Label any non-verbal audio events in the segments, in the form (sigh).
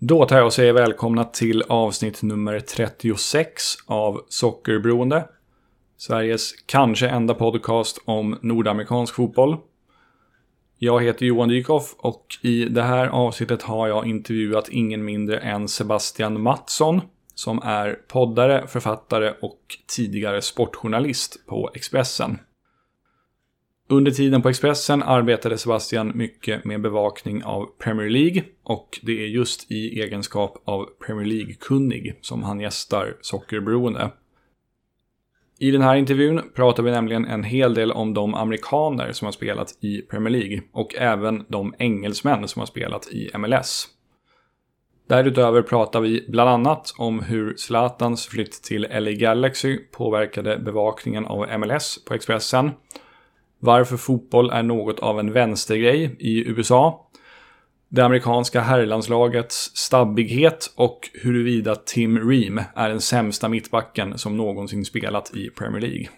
Då tar jag och säger välkomna till avsnitt nummer 36 av Sockerberoende. Sveriges kanske enda podcast om nordamerikansk fotboll. Jag heter Johan Dykhoff och i det här avsnittet har jag intervjuat ingen mindre än Sebastian Mattsson som är poddare, författare och tidigare sportjournalist på Expressen. Under tiden på Expressen arbetade Sebastian mycket med bevakning av Premier League och det är just i egenskap av Premier League-kunnig som han gästar Sockerberoende. I den här intervjun pratar vi nämligen en hel del om de amerikaner som har spelat i Premier League och även de engelsmän som har spelat i MLS. Därutöver pratar vi bland annat om hur Zlatans flytt till LA Galaxy påverkade bevakningen av MLS på Expressen varför fotboll är något av en vänstergrej i USA, det amerikanska herrlandslagets stabbighet och huruvida Tim Ream är den sämsta mittbacken som någonsin spelat i Premier League.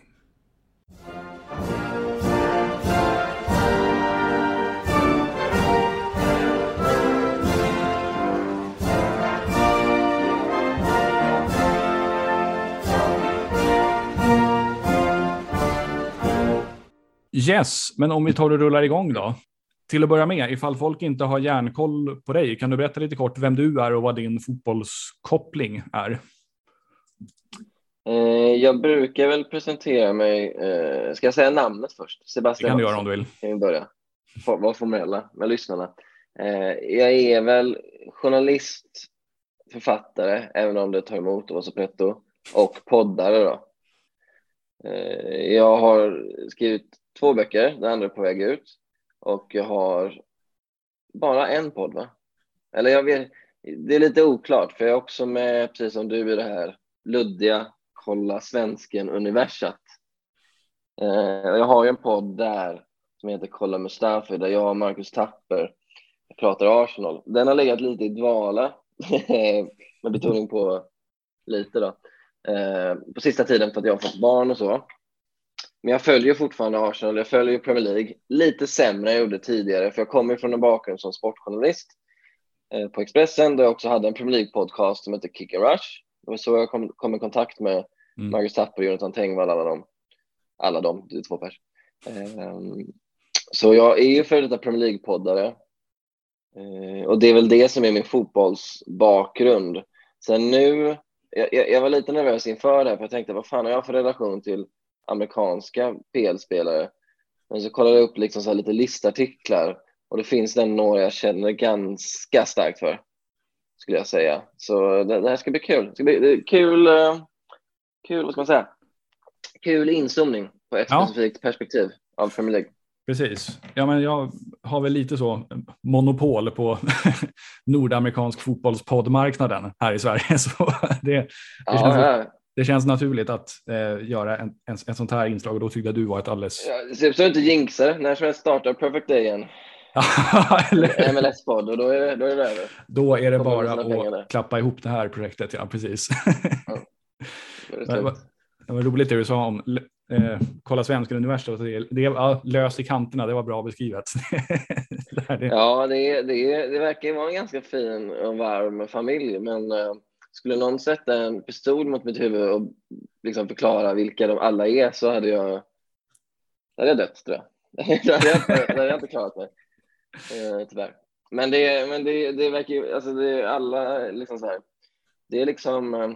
Yes, men om vi tar och rullar igång då. Till att börja med, ifall folk inte har järnkoll på dig, kan du berätta lite kort vem du är och vad din fotbollskoppling är? Eh, jag brukar väl presentera mig, eh, ska jag säga namnet först? Sebastian Det kan du göra om du vill. Kan vi börja? Var formella med lyssnarna. Eh, jag är väl journalist, författare, även om det tar emot att vara så pretto, och poddare då. Jag har skrivit två böcker, den andra är på väg ut. Och jag har bara en podd, va? Eller jag vet, det är lite oklart, för jag är också med, precis som du, i det här luddiga Kolla svensken-universat. Eh, jag har ju en podd där som heter Kolla Mustafi, där jag och Marcus Tapper pratar Arsenal. Den har legat lite i dvala, (laughs) med betoning på lite då, eh, på sista tiden för att jag har fått barn och så. Men jag följer fortfarande Arsenal, jag följer Premier League. Lite sämre än jag gjorde tidigare, för jag kommer från en bakgrund som sportjournalist eh, på Expressen, där jag också hade en Premier League-podcast som heter Kick and Rush. Det var så jag kom, kom i kontakt med mm. Marcus Tapper, Jonathan Tengvall, alla dem. Alla dem, det är två pers. Um, så jag är ju för detta Premier League-poddare. Uh, och det är väl det som är min fotbollsbakgrund. Sen nu, jag, jag, var lite nervös inför det här, för jag tänkte vad fan har jag för relation till amerikanska PL-spelare. Men så kollade jag upp liksom så lite listartiklar och det finns den några jag känner ganska starkt för, skulle jag säga. Så det, det här ska bli kul. Det ska bli kul, eh, kul, vad ska man säga? Kul inzoomning på ett ja. specifikt perspektiv av Premier League. Precis. Ja, men jag har väl lite så monopol på (laughs) nordamerikansk fotbollspoddmarknaden här i Sverige. (laughs) Så det, det ja, känns det känns naturligt att eh, göra en, en, ett sånt här inslag och då tyckte jag du var ett alldeles... Ja, så du inte jinxar när som helst startar Perfect Day igen. (laughs) MLS-podd och då är, det, då är det över. Då är det bara att klappa ihop det här projektet, ja precis. (laughs) Ja, det, var, det var roligt det du sa om eh, kolla svenska universum. Det, det ja, lös i kanterna, det var bra beskrivet. (laughs) det ja, det, det, det verkar vara en ganska fin och varm familj, men eh, skulle någon sätta en pistol mot mitt huvud och liksom förklara vilka de alla är så hade jag, hade jag dött tror jag. (laughs) då, hade jag inte, hade jag inte klarat mig, eh, tyvärr. Men det, men det, det verkar ju, alltså det är alla liksom så här, det är liksom, eh,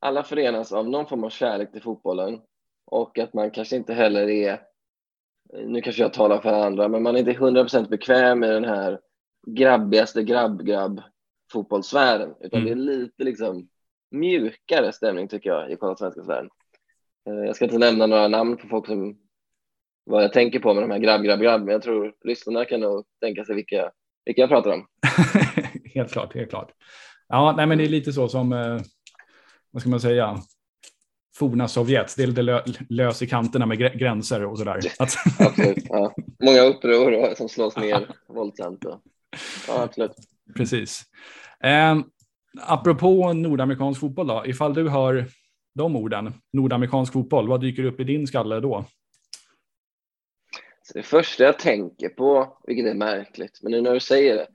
alla förenas av någon form av kärlek till fotbollen och att man kanske inte heller är, nu kanske jag talar för andra, men man är inte 100% bekväm med den här grabbigaste grabb-grabb fotbollssfären, utan mm. det är lite liksom mjukare stämning tycker jag i svenska sfären. Eh, jag ska inte nämna några namn på folk som vad jag tänker på med de här grabb, grabb, grabb, men jag tror lyssnarna kan nog tänka sig vilka, vilka jag pratar om. (laughs) helt klart, helt klart. Ja, nej, men det är lite så som, eh, vad ska man säga, forna Sovjet. Det är lite lö lös i kanterna med gränser och sådär. (laughs) absolut, ja. Många uppror som slås (laughs) ner våldsamt. Och, ja, absolut. Precis. Eh, apropå nordamerikansk fotboll då, ifall du hör de orden, nordamerikansk fotboll, vad dyker upp i din skalle då? det första jag tänker på, vilket är märkligt, men nu när du säger det,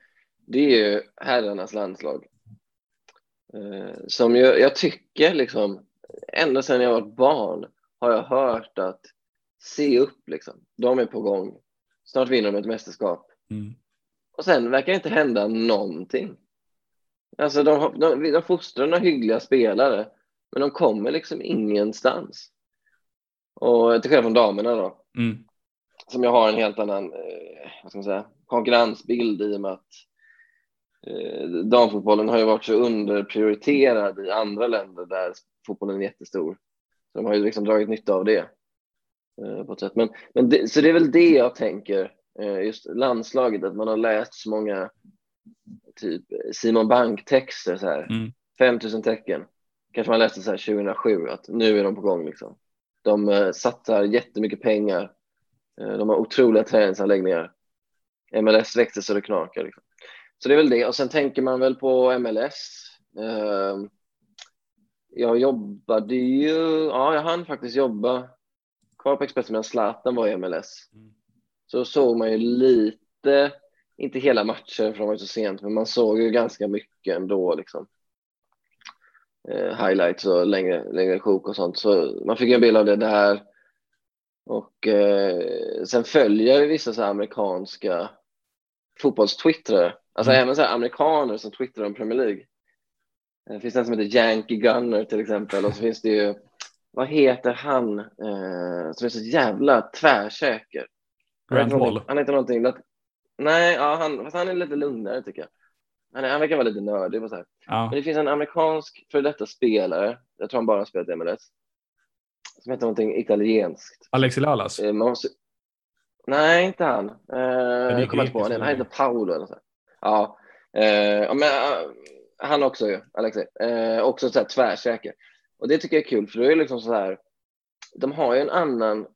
det är ju herrarnas landslag. Eh, som jag, jag tycker liksom, ända sedan jag var barn har jag hört att se upp liksom. De är på gång. Snart vinner de ett mästerskap. Mm. Och sen verkar det inte hända någonting. Alltså de, de, de fostrar några hyggliga spelare, men de kommer liksom ingenstans. Och till skillnad från damerna då, Mm. som jag har en helt annan eh, vad ska man säga, konkurrensbild i och med att eh, damfotbollen har ju varit så underprioriterad i andra länder där fotbollen är jättestor. Så de har ju liksom dragit nytta av det. Eh, på ett sätt. Men, men det, så det är väl det jag tänker, just landslaget, att man har läst så många typ Simon Bank-texter, så här, Mm. 5000 tecken. Kanske man läste så här 2007, att nu är de på gång. Liksom. De eh, satsar jättemycket pengar. Eh, de har otroliga träningsanläggningar. MLS växer så det knakar. Liksom. Så det är väl det. Och sen tänker man väl på MLS. Eh, jag jobbade ju, ja, jag hann faktiskt jobba kvar på Expressen medan Zlatan var i MLS. Så såg man ju lite, inte hela matcher för de var ju så sent, men man såg ju ganska mycket ändå liksom. Eh, highlights och längre, längre sjok och sånt. Så man fick en bild av det där. Och eh, sen följer vissa så amerikanska fotbollstwittrare. Alltså Mm. även så här amerikaner som twittrar om Premier League. Det finns en som heter Yankee Gunner till exempel och så finns det ju, vad heter han eh, som är så jävla tvärsäker? Han Grant Wall. Han heter någonting, lat- nej, ja, han, fast han är lite lugnare tycker jag. Han, är, han verkar vara lite nördig och så här. Ja. Men det finns en amerikansk för detta spelare, jag tror han bara har spelat MLS, som heter någonting italienskt. Alexi Lalas. Eh, måste... Nej, inte han. Eh, jag kommer inte på honom. Han heter Paolo eller så. Ja, eh, men eh, han också ju, Alexei. Eh, också så här tvärsäker. Och det tycker jag är kul, för då är det liksom så här. De har ju en annan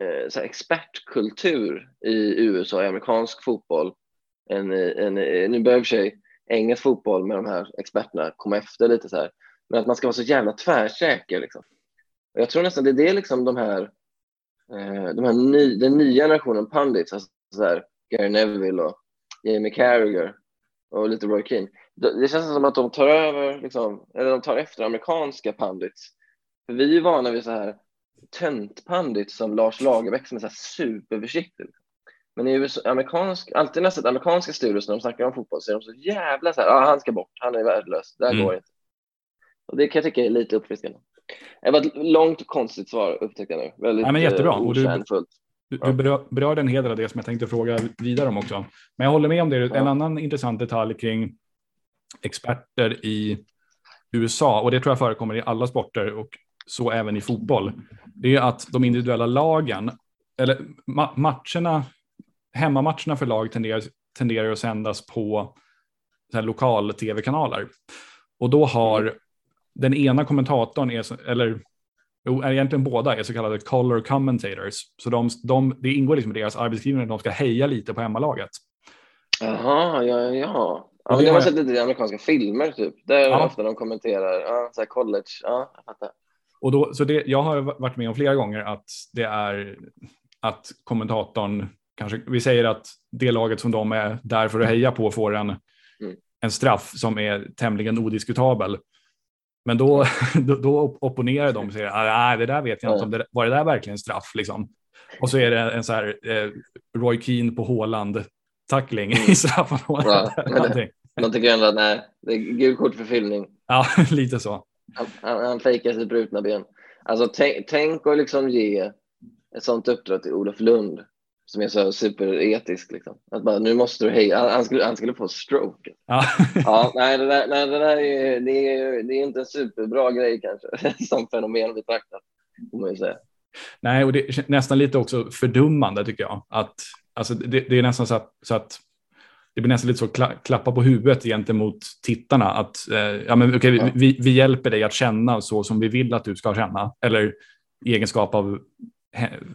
Eh, så här expertkultur i USA, i amerikansk fotboll. en, en, nu börjar i och för sig engelsk fotboll med de här experterna komma efter lite så här. Men att man ska vara så jävla tvärsäker liksom. Och jag tror nästan det är det liksom de här, eh, de här ny, den nya generationen pundits, alltså så här, Gary Neville och Jamie Carragher och lite Roy Keane. Det, det känns som att de tar över, liksom, eller de tar efter amerikanska pundits. För vi är vana vid så här töntpundits som Lars Lagerbäck som är så här superförsiktig. Men i USA, amerikansk, alltid när jag sett amerikanska studios när de snackar om fotboll så är de så jävla så här, ah, han ska bort, han är värdelös, det här Mm. går inte. Och det kan jag tycka är lite uppfriskande. Det var ett långt och konstigt svar upptäckte jag nu. Väldigt Nej, men jättebra. eh, Och du-. Du, du berör- berörde en hel del av det som jag tänkte fråga vidare om också. Men jag håller med om det. En Ja. annan intressant detalj kring experter i USA, och det tror jag förekommer i alla sporter och så även i fotboll, det är att de individuella lagen, eller ma- matcherna, hemmamatcherna för lag tenderar, tenderar att sändas på så här lokal tv-kanaler. Och då har den ena kommentatorn, är, eller Jo, egentligen båda är så kallade color commentators. Så de, de, det ingår liksom i deras arbetsgivning att de ska heja lite på hemmalaget. Jaha, ja, ja. ja men det har man sett lite i amerikanska filmer typ. Där Ja. ofta de kommenterar, ja, så college, ja, jag fattar. Och då, så det, jag har varit med om flera gånger att det är att kommentatorn, kanske, vi säger att det laget som de är där för att heja på får en, Mm. en straff som är tämligen odiskutabel. Men då, (laughs) då, då opponerar de och säger, "Ah, nej, det där vet jag inte om det var det där verkligen straff liksom. Och så är det en så här eh, Roy Keane på Håland tackling i straffområdet. Ja, (laughs) men det- tycker ändå att nej, det är gult kort för filmning. Ja, (laughs) lite så. Han, han, han fejkar sitt brutna ben. Alltså tänk, tänk att liksom ge ett sånt uppdrag till Olof Lund som är så superetisk. Liksom. Att bara, nu måste du heja. Han, han, skulle, han skulle få stroke. Ja. (laughs) Ja, nej, det där, nej, det där är, det är, det är inte en superbra grej kanske (laughs) som fenomen betraktat. Får man ju säga. Nej, och det är nästan lite också fördummande tycker jag. Att, alltså, det, det är nästan så att, så att det blir nästan lite så kla, klappa på huvudet gentemot tittarna. Att eh, ja, men, okay, Ja. vi, vi hjälper dig att känna så som vi vill att du ska känna. Eller i egenskap av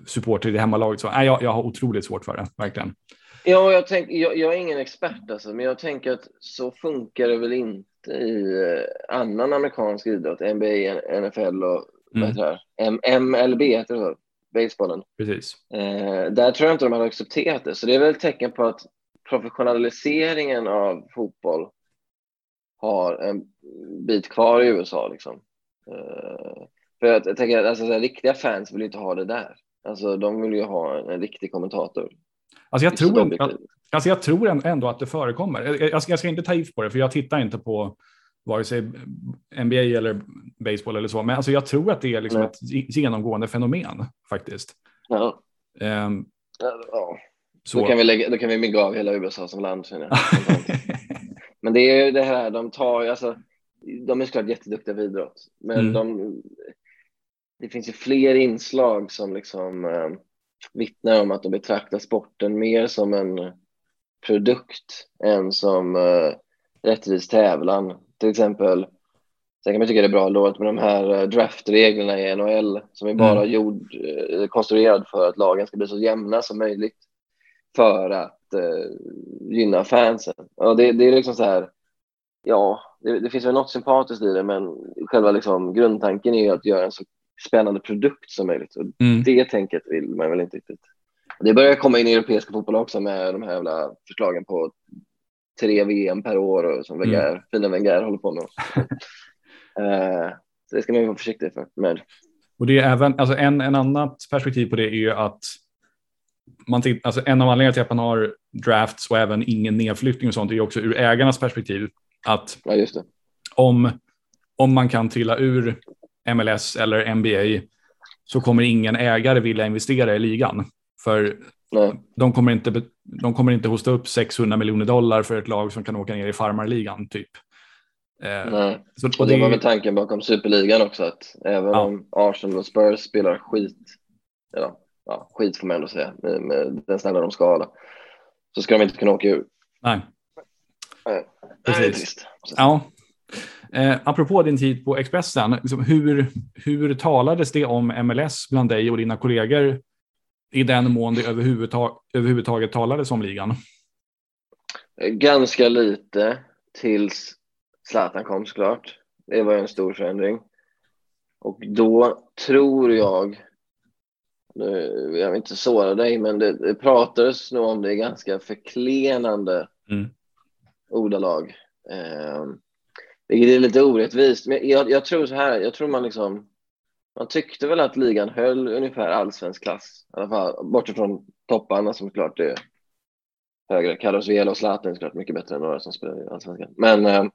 supporter i det hemmalaget. Så, nej, jag, jag har otroligt svårt för det, verkligen. Ja, jag, tänk, jag, jag är ingen expert alltså, men jag tänker att så funkar det väl inte i eh, annan amerikansk idrott, NBA, NFL och vad Mm. heter det här? M- MLB heter det så, basebollen. Precis. Eh, där tror jag inte de hade accepterat det, så det är väl ett tecken på att professionaliseringen av fotboll har en bit kvar i USA. Liksom. Uh, för jag, jag tänker att alltså, här, riktiga fans vill inte ha det där. Alltså, de vill ju ha en, en riktig kommentator. Alltså jag, tror, alltså jag tror ändå att det förekommer. Jag, jag, ska, jag ska inte ta if på det, för jag tittar inte på vare sig NBA eller baseball eller så. Men alltså jag tror att det är liksom ett genomgående fenomen faktiskt. Ja. Um, ja. Så. Då, kan vi lägga, då kan vi mygga av hela USA som land. (laughs) men det är ju det här, de tar alltså, de är såklart jätteduktiga vid idrott, men mm. de, det finns ju fler inslag som liksom eh, vittnar om att de betraktar sporten mer som en produkt än som eh, rättvis tävlan. Till exempel, sen kan man tycka det är bra låt med de här eh, draftreglerna i NHL som är bara mm. gjord, eh, konstruerad för att lagen ska bli så jämna som möjligt för att eh, gynna fansen. Och det, det är liksom så här, ja, det, det, finns väl något sympatiskt i det, men själva liksom grundtanken är ju att göra en så spännande produkt som möjligt. Och mm. Det tänket vill man väl inte riktigt. Det börjar komma in i europeiska fotboll också med de här jävla förslagen på tre VM per år och som Wenger, mm. fina Wenger håller på med. uh, (laughs) så det ska man vara försiktig för, med. Och det är även, alltså en, en annat perspektiv på det är ju att man alltså en av anledningarna till att man har drafts och även ingen nedflyttning och sånt är också ur ägarnas perspektiv. Att ja. Om, om man kan trilla ur MLS eller NBA så kommer ingen ägare vilja investera i ligan. För de kommer, inte, de kommer inte hosta upp 600 miljoner dollar för ett lag som kan åka ner i farmarligan typ. Eh, Nej. Så, och det, det var väl tanken bakom superligan också att även ja. om Arsenal och Spurs spelar skit, eller ja, skit får man ändå säga, med, den standard de ska ha, så ska de inte kunna åka ur. Nej. Nej. Precis. Det är trist. Ja. Eh, apropå din tid på Expressen, liksom, hur, hur talades det om MLS bland dig och dina kollegor i den mån det överhuvudtag överhuvudtaget talades om ligan? Ganska lite tills Zlatan kom såklart. Det var en stor förändring. Och då tror jag, nu, jag vill inte såra dig, men det, det pratades nog om det i ganska förklenande mm. ordalag. Eh, vilket är lite orättvist. Men jag, jag, tror så här, jag tror man liksom man tyckte väl att ligan höll ungefär allsvensk klass, i alla fall bortifrån topparna som klart är högre. Carlos Vela och Zlatan är såklart mycket bättre än några som spelar i allsvenskan. Men, eh,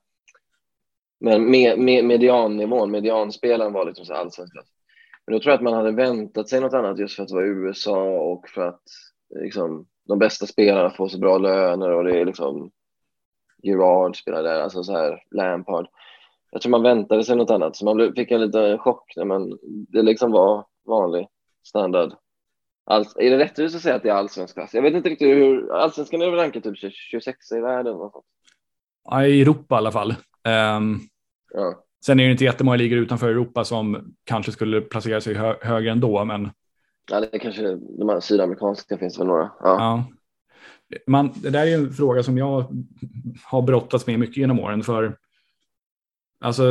men med, med, mediannivån, medianspelaren var liksom så allsvensk klass. Men då tror jag att man hade väntat sig något annat just för att det var USA och för att liksom, de bästa spelarna får så bra löner och det är liksom Gerard spelar där, alltså så här Lampard jag tror man väntade sig något annat, så man fick en liten chock när man, det liksom var vanlig standard. All, är det rättvist att säga att det är allsvensk klass? Jag vet inte riktigt hur, allsvenskan är väl rankad typ 26 i världen? Ja, i Europa i alla fall. Um, ja. Sen är det inte jättemånga ligor utanför Europa som kanske skulle placera sig hö högre ändå, men. Ja, det är kanske de här sydamerikanska finns väl några. Ja. ja. Man, det där är en fråga som jag har brottats med mycket genom åren, för Alltså,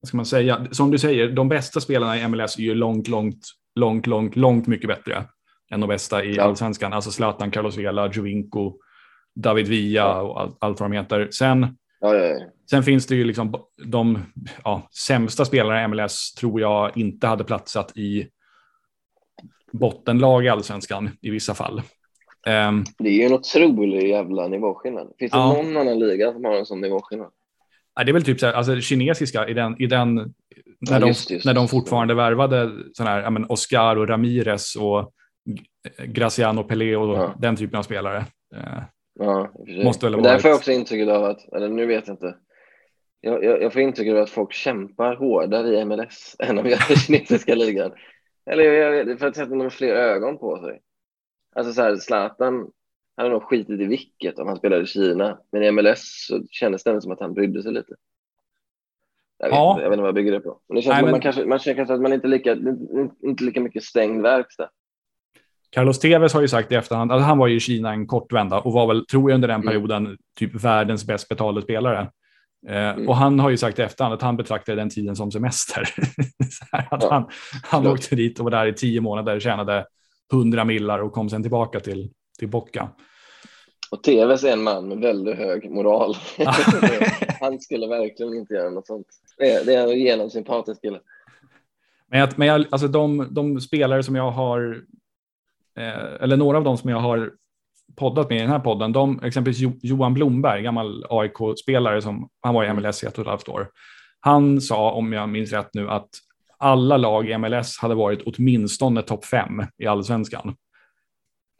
vad ska man säga? Som du säger, de bästa spelarna i MLS är ju långt, långt, långt, långt, långt mycket bättre än de bästa i ja. allsvenskan. Alltså Zlatan, Carlos Vela, Jovinko, David Villa och allt, allt vad de heter. Sen, ja, sen finns det ju liksom de ja, sämsta spelarna i MLS tror jag inte hade platsat i bottenlag i allsvenskan i vissa fall. Um, det är ju en otrolig jävla nivåskillnad. Finns det någon annan liga som har en sån nivåskillnad? det är väl typ så här, alltså kinesiska i den, i den när, de, just, just, när de fortfarande värvade sådana här, ja, men Oscar och Ramirez och Graciano Pelé och ja. den typen av spelare. Ja, måste väl. Där får jag också intrycket av att, eller nu vet jag inte, jag, jag, jag får intrycket av att folk kämpar hårdare i MLS (laughs) än de gör i kinesiska (laughs) ligan. Eller jag, vet, för att sätta några fler ögon på sig. Alltså så här, Zlatan hade nog skitit i vilket om han spelade i Kina. Men i MLS så kändes det som att han brydde sig lite. Jag vet, ja. inte, jag vet inte vad jag bygger det på. Men det känns Nej, men... Man, kanske, man känner kanske att man inte är lika, inte lika mycket stängd verkstad. Carlos Tevez har ju sagt i efterhand, alltså han var ju i Kina en kort vända och var väl, tror jag under den mm. perioden, mm. typ världens bäst betalade spelare. Eh, mm. Och han har ju sagt i efterhand att han betraktade den tiden som semester. (laughs) att ja. Han, han åkte dit och var där i tio månader, tjänade hundra millar och kom sen tillbaka till till Bocca. Och TVs är en man med väldigt hög moral. (laughs) Han skulle verkligen inte göra något sånt. Det är, det är en genomsympatisk kille. Men, jag, men jag, alltså de, de spelare som jag har, eller några av dem som jag har poddat med i den här podden, de, exempelvis jo, Johan Blomberg, gammal AIK-spelare, som han var i MLS i ett och ett halvt år. Han sa, om jag minns rätt nu, att alla lag i MLS hade varit åtminstone topp fem i allsvenskan.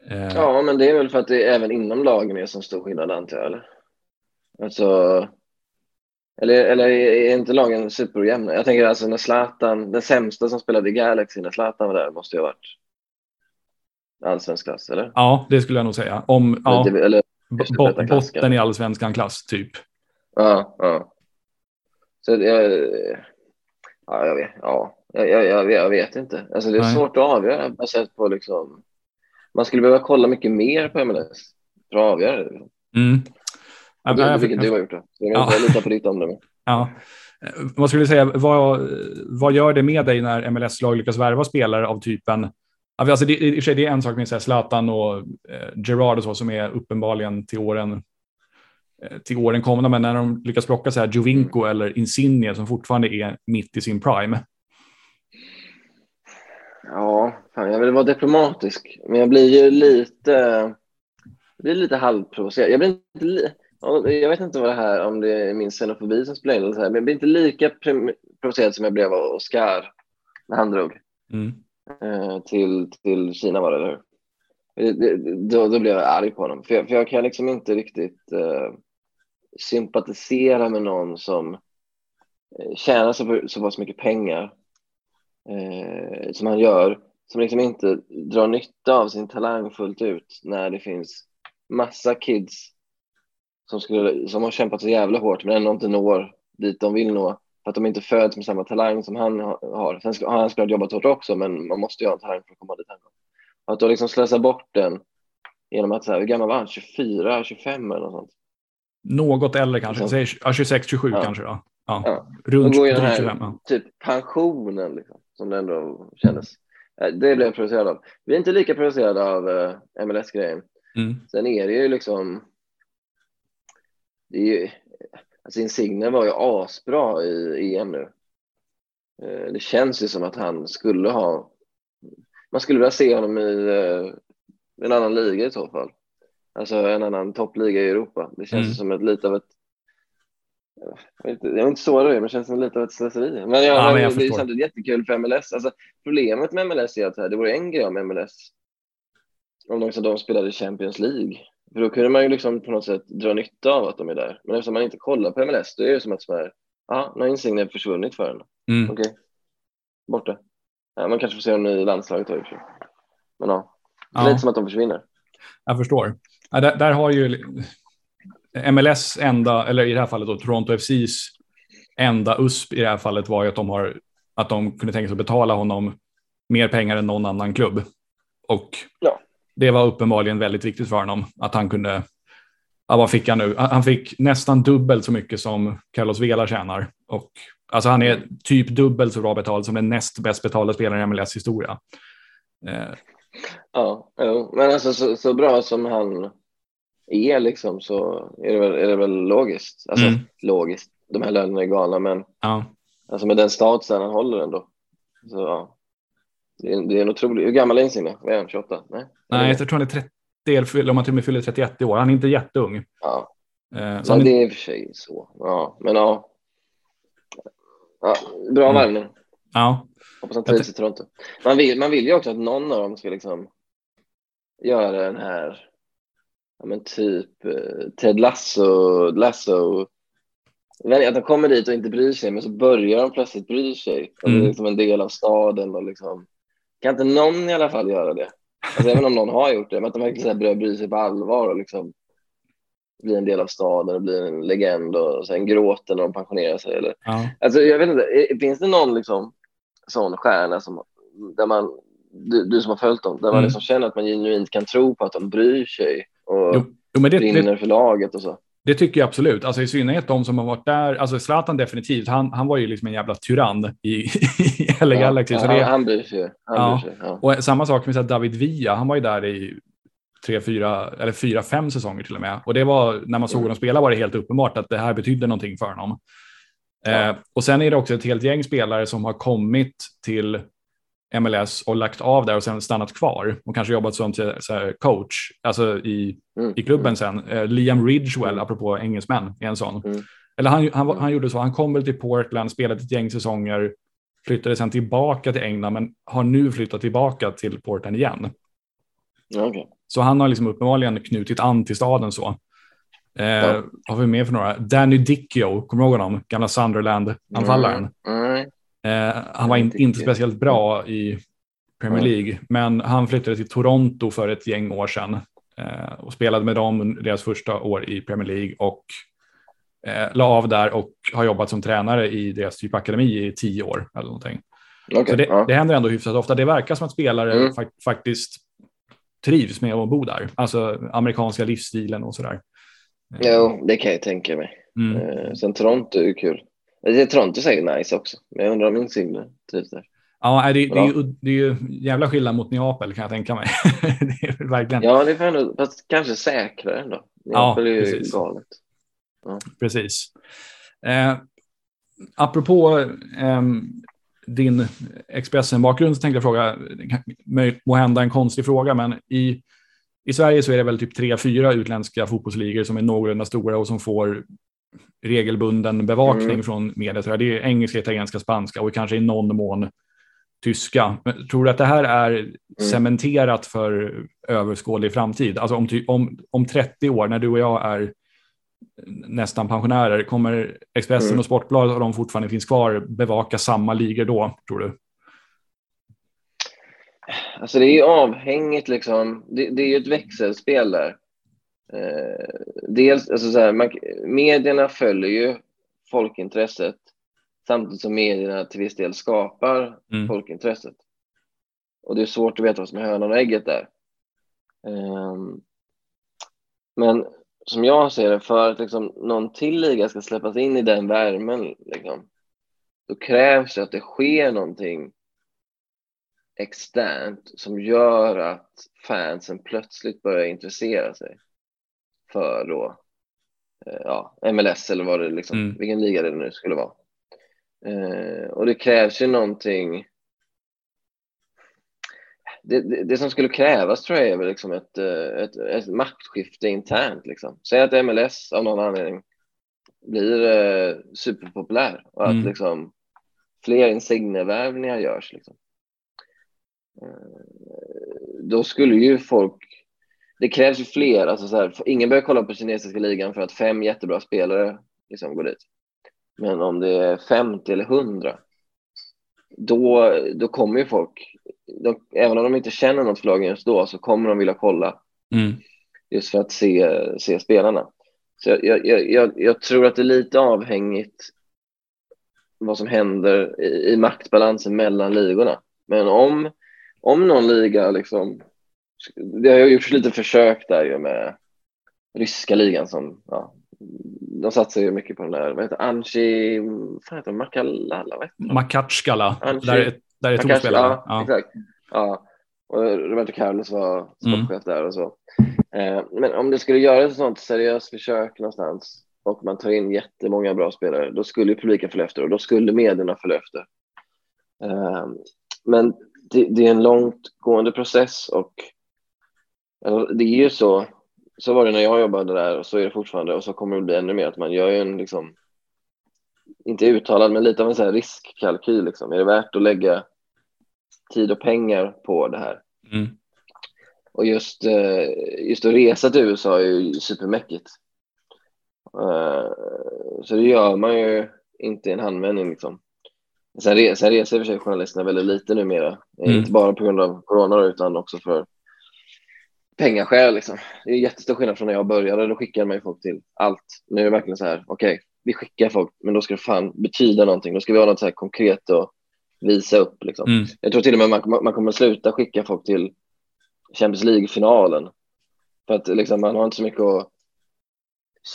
Eh. Ja, men det är väl för att det även inom lagen är så stor skillnad antar jag, eller? Alltså, eller, eller är inte lagen superjämna? Jag tänker alltså när Zlatan, den sämsta som spelade i Galaxy när Zlatan var där måste ju ha varit allsvensk klass, eller? Ja, det skulle jag nog säga. Om, ja, eller, botten i allsvenskan klass, typ. Ja, ja. Så jag, ja, jag vet, ja, jag, jag, jag vet inte. Alltså det är Nej. svårt att avgöra baserat på liksom, man skulle behöva kolla mycket mer på MLS för att avgöra det. Mm. Ja, du, jag, vilket du har gjort. Då. Så jag ja. litar på ditt omdöme. Ja. Vad skulle du säga, vad, vad gör det med dig när MLS-lag lyckas värva spelare av typen Alltså det, i och för sig, det är en sak med Zlatan och eh, Gerard och så som är uppenbarligen till åren eh, till åren kommande, men när de lyckas plocka så här Jovinko eller Insigne som fortfarande är mitt i sin prime. Ja, fan, jag vill vara diplomatisk, men jag blir ju lite, jag blir lite halvprovocerad. Jag blir inte li, jag vet inte vad det här, om det är min xenofobi som spelar in, eller så här, men jag blir inte lika provocerad som jag blev av Oscar när han drog. Mm. Eh, till, till Kina var det, eller hur? Eh, då, då blev jag arg på honom, för jag, för jag kan liksom inte riktigt eh, sympatisera med någon som eh, tjänar så, så pass mycket pengar eh, som han gör, som liksom inte drar nytta av sin talang fullt ut när det finns massa kids som, skulle, som har kämpat så jävla hårt men ändå inte når dit de vill nå för att de inte föds med samma talang som han har. Sen ska, han skulle ha jobbat hårt också, men man måste ju ha en talang för att komma dit han. Att då liksom slösa bort den genom att, så här, hur gammal var han? 24, 25 eller något sånt? Något äldre kanske, liksom. Säg, 26, 27 ja. kanske då. Ja. ja. Runt går den här 25, ja. typ pensionen liksom, som det ändå kändes. Eh, det blev jag provocerad av. Vi är inte lika provocerade av eh, MLS-grejen. Mm. Sen är det ju liksom, det är ju, Alltså Insigne var ju asbra i EM nu. Eh, det känns ju som att han skulle ha, man skulle vilja se honom i eh, en annan liga i så fall. Alltså en annan toppliga i Europa. Det känns mm. som ett lite av ett jag, inte, jag är inte så det men det känns som lite av ett slöseri. Men, jag, ja, men jag det är samtidigt jättekul för MLS. Alltså, problemet med MLS är att det vore en grej om MLS, om de, de spelade Champions League för då kunde man ju liksom på något sätt dra nytta av att de är där. Men eftersom man inte kollar på MLS, då är det som att så ja, nu har Insigne försvunnit för en. Mm. Okej, borta. Ja, man kanske får se dem i landslaget också. Men ja, det är ja. lite som att de försvinner. Jag förstår. Ja, där, där, har ju MLS enda, eller i det här fallet då Toronto FCs enda USP i det här fallet var ju att de, har, att de kunde tänka sig att betala honom mer pengar än någon annan klubb. Och ja det var uppenbarligen väldigt viktigt för honom att han kunde. Ja, vad fick han nu? Han fick nästan dubbelt så mycket som Carlos Vela tjänar och alltså han är typ dubbelt så bra betald som den näst bäst betalda spelaren i MLS historia. Eh. Ja, men alltså så, så, bra som han är liksom så är det väl, är det väl logiskt. Alltså mm. logiskt. De här lönerna är galna, men ja. alltså med den statusen han håller ändå. Så ja, det är, det är en otrolig... Hur gammal är Insigne? Vad är han? 28? Nej, Nej jag tror han är 30 eller om han till och med fyller 31 i år. Han är inte jätteung. Ja, eh, så Nej, det är i och för sig så. Ja, men ja. ja bra mm. värvning. Ja. Hoppas han trivs i Toronto. Man vill, man vill ju också att någon av dem ska liksom göra den här, ja men typ eh, Ted Lasso, Lasso att de kommer dit och inte bryr sig, men så börjar de plötsligt bry sig. Mm. det är liksom en del av staden och liksom kan inte någon i alla fall göra det? Alltså, även om någon har gjort det, men att de verkligen börjar bry sig på allvar och liksom bli en del av staden och bli en legend och sen gråter när de pensionerar sig. Eller, ja. alltså, jag vet inte, finns det någon liksom, sån stjärna som, där man, du, du som har följt dem, där mm. man liksom känner att man genuint kan tro på att de bryr sig och jo, jo, det, brinner det, för laget och så? Det tycker jag absolut. Alltså i synnerhet de som har varit där. Alltså Zlatan definitivt. Han, han var ju liksom en jävla tyrann i, i (laughs) LA ja, Galaxy. Ja, så det, han bryr sig. Han ja. Bryr sig ja. Och samma sak med så David Villa. Han var ju där i tre, fyra eller fyra, fem säsonger till och med. Och det var när man såg Mm. honom spela var det helt uppenbart att det här betydde någonting för honom. Ja. Eh, och sen är det också ett helt gäng spelare som har kommit till MLS och lagt av där och sen stannat kvar och kanske jobbat som till, coach, alltså i, Mm. i klubben sen. Eh, Liam Ridgewell, Mm. apropå engelsmän, är en sån. Mm. Eller han, han, Mm. han gjorde så, han kom väl till Portland, spelade ett gäng säsonger, flyttade sen tillbaka till England, men har nu flyttat tillbaka till Portland igen. Okej. Så han har liksom uppenbarligen knutit an till staden så. Eh, Ja. Har vi med för några? Danny Dickio, kommer du ihåg honom? Gamla Sunderland-anfallaren. Mm. Nej. Eh, han var in, inte speciellt bra i Premier. League, men han flyttade till Toronto för ett gäng år sedan eh, och spelade med dem under deras första år i Premier League och eh, la av där och har jobbat som tränare i deras typ akademi i tio år eller någonting. Okej, Så det, ja. det händer ändå hyfsat ofta. Det verkar som att spelare Mm. fak- faktiskt trivs med att bo där, alltså amerikanska livsstilen och sådär. Eh, Jo, det kan jag tänka mig. Mm. Eh, sen Toronto är kul. Det är Toronto är säkert nice också, men jag undrar om Insigne trivs där. Ja, det, det, är ju, det är ju jävla skillnad mot Neapel kan jag tänka mig. (laughs) det är verkligen. Ja, det är ändå, fast kanske säkrare ändå. Neapel är ju precis. galet. Precis. Eh, apropå ehm, din Expressen-bakgrund så tänkte jag fråga, må hända en konstig fråga, men i, i Sverige så är det väl typ tre, fyra utländska fotbollsligor som är någorlunda stora och som får regelbunden bevakning Mm. från media. Det är engelska, italienska, spanska och kanske i någon mån tyska. Men tror du att det här är cementerat för överskådlig framtid? Alltså om, om, om 30 år, när du och jag är nästan pensionärer, kommer Expressen Mm. och Sportbladet, och de fortfarande finns kvar, bevaka samma ligor då, tror du? Alltså det är avhängigt liksom. Det, det är ju ett växelspel där. Eh, dels, alltså så här, man, medierna följer ju folkintresset samtidigt som medierna till viss del skapar Mm. folkintresset. Och det är svårt att veta vad som är hönan och ägget där. Ehm, men som jag ser det, för att liksom någon till liga ska släppas in i den värmen, liksom, då krävs det att det sker någonting externt som gör att fansen plötsligt börjar intressera sig för då, eh, ja, MLS eller vad det liksom, Mm. vilken liga det nu skulle vara. Eh, och det krävs ju någonting det, det, det som skulle krävas tror jag är väl liksom ett, eh, ett, ett maktskifte internt. Liksom. Säg att MLS av någon anledning blir eh, superpopulär och att Mm. liksom, fler insignevärvningar görs. Liksom. Eh, då skulle ju folk... Det krävs ju fler. Alltså så här, ingen börjar kolla på kinesiska ligan för att fem jättebra spelare liksom går dit. Men om det är 50 eller 100 då, då kommer ju folk, de, även om de inte känner något för lagen just då, så kommer de vilja kolla Mm. just för att se, se spelarna. Så jag, jag, jag, jag tror att det är lite avhängigt vad som händer i, i maktbalansen mellan ligorna. Men om, om någon liga liksom, det har gjorts lite försök där ju med ryska ligan som, ja, de satsar ju mycket på den där, vad heter Anchi, vad heter Makalala, vad heter? Makatskala, Anchi- där är, där är Ja, två kanske, spelare. Ja, Ja. exakt. Ja. Och Roberto Carlos var sportchef där och så. Eh, men om det skulle göras ett sånt seriöst försök någonstans och man tar in jättemånga bra spelare, då skulle publiken följa efter och då skulle medierna följa efter. Eh, men det, det är en långtgående process och alltså, det är ju så, så var det när jag jobbade där och så är det fortfarande och så kommer det bli ännu mer att man gör ju en liksom, inte uttalad, men lite av en så här riskkalkyl. Liksom. Är det värt att lägga tid och pengar på det här? Mm. Och just, eh, just att resa till USA är ju supermäckigt. Eh, Så det gör man ju inte i en handvändning. Liksom. Sen, re, sen reser i och för sig journalisterna väldigt lite numera. Mm. Inte bara på grund av corona utan också för pengaskäl. Liksom. Det är jättestor skillnad från när jag började. Då skickade man ju folk till allt. Nu är det verkligen så här, okej, vi skickar folk, men då ska det fan betyda någonting. Då ska vi ha något så här konkret att visa upp. Liksom. Mm. Jag tror till och med man, man kommer sluta skicka folk till Champions League-finalen. För att liksom, man har inte så mycket att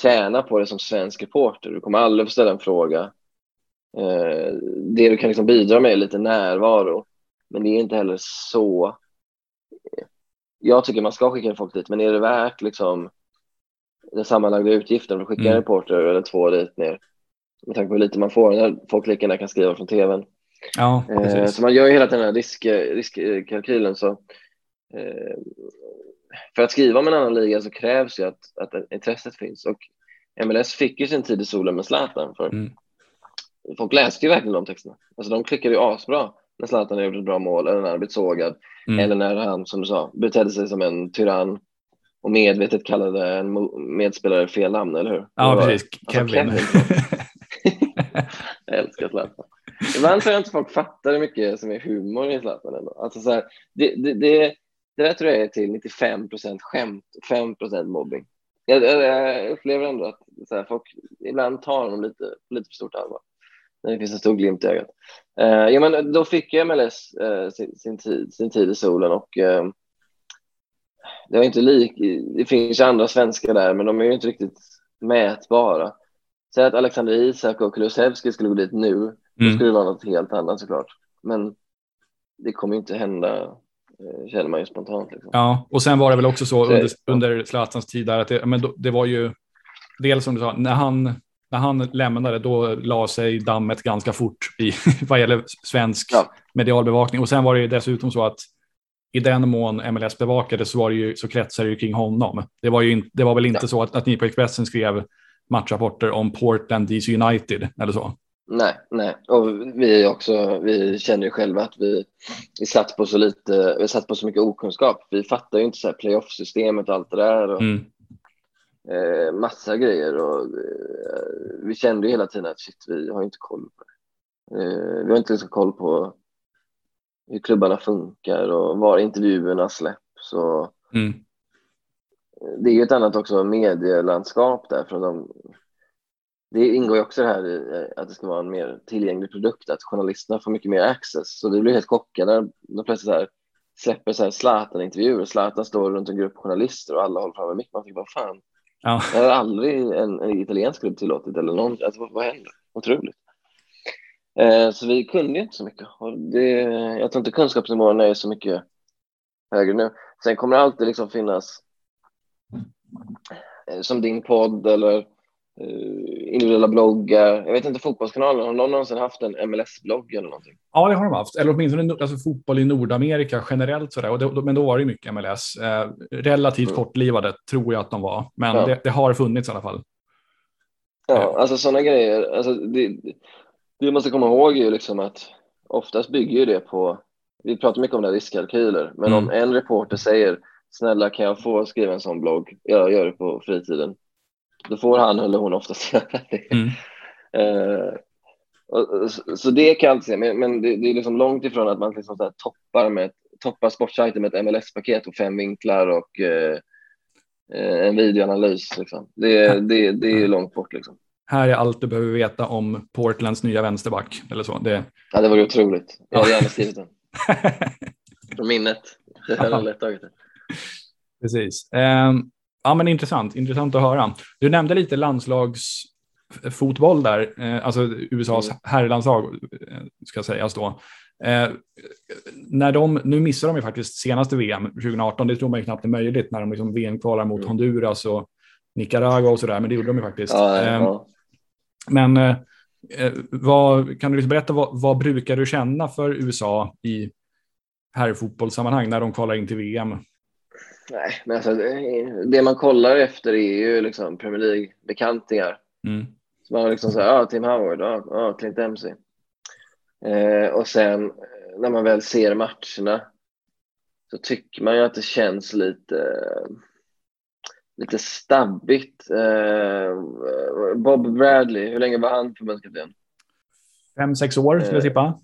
tjäna på det som svensk reporter. Du kommer aldrig få ställa en fråga. Eh, det du kan liksom bidra med är lite närvaro. Men det är inte heller så jag tycker man ska skicka folk dit, men är det värt liksom den sammanlagda utgiften för att skicka mm. en reporter eller två dit ner? Med tanke på hur lite man får när folk lika gärna kan skriva från tvn. Ja, eh, så man gör ju hela den här risk, riskkalkylen. Så, eh, för att skriva om en annan liga så krävs ju att, att intresset finns. Och MLS fick ju sin tid i solen med Zlatan. För mm. Folk läste ju verkligen de texterna. Alltså de klickade ju asbra när Zlatan gjorde ett bra mål eller när han blivit sågad. Mm. Eller när han, som du sa, betedde sig som en tyrann och medvetet kallade en medspelare fel namn, eller hur? Ja, precis. Alltså, Kevin. Kevin (laughs) jag älskar Zlatan. Ibland tror jag inte folk fattar hur mycket som är humor i Zlatan ändå. Alltså så här, det, det, det, det där tror jag är till 95 procent skämt, 5 procent mobbing. Jag, jag, upplever ändå att så här, folk ibland tar honom lite, lite för stort allvar. Det finns en stor glimt i ögat. Uh, ja, men då fick jag MLS eh, sin, sin, tid, sin tid i solen och uh, det var inte lik. Det finns andra svenskar där, men de är ju inte riktigt mätbara. Säg att Alexander Isak och Kulusevski skulle gå dit nu, mm. då skulle det vara något helt annat såklart. Men det kommer inte hända, eh, känner man ju spontant. Liksom. Ja, och sen var det väl också så under, under Zlatans tid där att det, men då, det var ju dels som du sa, när han, när han lämnade då la sig dammet ganska fort i (laughs) vad gäller svensk ja. medialbevakning. Och sen var det ju dessutom så att i den mån MLS bevakade så, var det ju, så kretsade det ju kring honom. Det var, ju in, det var väl inte ja. så att, att ni på Expressen skrev matchrapporter om Portland DC United eller så. Nej, nej, och vi också. Vi känner ju själva att vi, vi satt på så lite. Vi satt på så mycket okunskap. Vi fattar ju inte så här playoff-systemet och allt det där. Och, mm. Eh, massa grejer och eh, vi kände ju hela tiden att shit, vi har inte koll på det. Eh, vi har inte liksom koll på hur klubbarna funkar och var intervjuerna släpps. Och, mm det är ju ett annat också medielandskap där. För de, det ingår ju också det här i att det ska vara en mer tillgänglig produkt, att journalisterna får mycket mer access. Så det blir helt chockade när plötsligt så här, släpper så här Zlatan-intervjuer. Zlatan står runt en grupp journalister och alla håller fram en mick. Man tänker, vad fan? Ja. Det har aldrig en, en italiensk klubb tillåtit eller någon. Alltså, vad, vad händer? Otroligt. Eh, så vi kunde ju inte så mycket. Och det, jag tror inte kunskapsnivån är så mycket högre nu. Sen kommer det alltid liksom finnas Eh, som din podd eller eh, individuella bloggar. Jag vet inte, Fotbollskanalen, har någon någonsin haft en MLS-blogg eller någonting? Ja, det har de haft, eller åtminstone alltså, fotboll i Nordamerika generellt sådär. Och det, men då var det mycket MLS. Eh, relativt mm. kortlivade tror jag att de var, men ja. det, det, har funnits i alla fall. Ja, alltså sådana grejer. Alltså, det, det vi måste komma ihåg är ju liksom att oftast bygger ju det på, vi pratar mycket om det här riskkalkyler, men mm. om en reporter säger snälla kan jag få skriva en sån blogg? Jag gör det på fritiden. Då får han eller hon oftast (laughs) göra det. Mm. Uh, och, så det kan jag alltid säga, men, men det, det, är liksom långt ifrån att man liksom så toppar, med, toppar sportsajten med ett MLS-paket och fem vinklar och uh, en videoanalys. Liksom. Det, det, det är långt bort. Liksom. Här är allt du behöver veta om Portlands nya vänsterback. Eller så. Det... Ja, det var otroligt. Jag hade gärna skrivit den. (laughs) Från minnet. Jag hade lätt tagit det. Precis. Eh, ja, men intressant. Intressant att höra. Du nämnde lite landslagsfotboll där, eh, alltså USAs mm. herrlandslag eh, ska sägas då. Eh, när de, nu missar de ju faktiskt senaste VM 2018, det tror man ju knappt är möjligt när de liksom VM-kvalar mot mm. Honduras och Nicaragua och sådär, men det gjorde de ju faktiskt. Ja, ja. Ehm, men eh, eh, vad, kan du liksom berätta vad, vad brukar du känna för USA i herrfotbollssammanhang när de kvalar in till VM? Nej, men alltså, det man kollar efter är ju liksom Premier League-bekantingar. Mm. Så man liksom säger, ja, Tim Howard, ja, ja Clint Dempsey. Eh, och sen när man väl ser matcherna så tycker man ju att det känns lite, lite stabbigt. Eh, Bob Bradley, hur länge var han förbundskapten? Fem, sex år skulle jag tippa.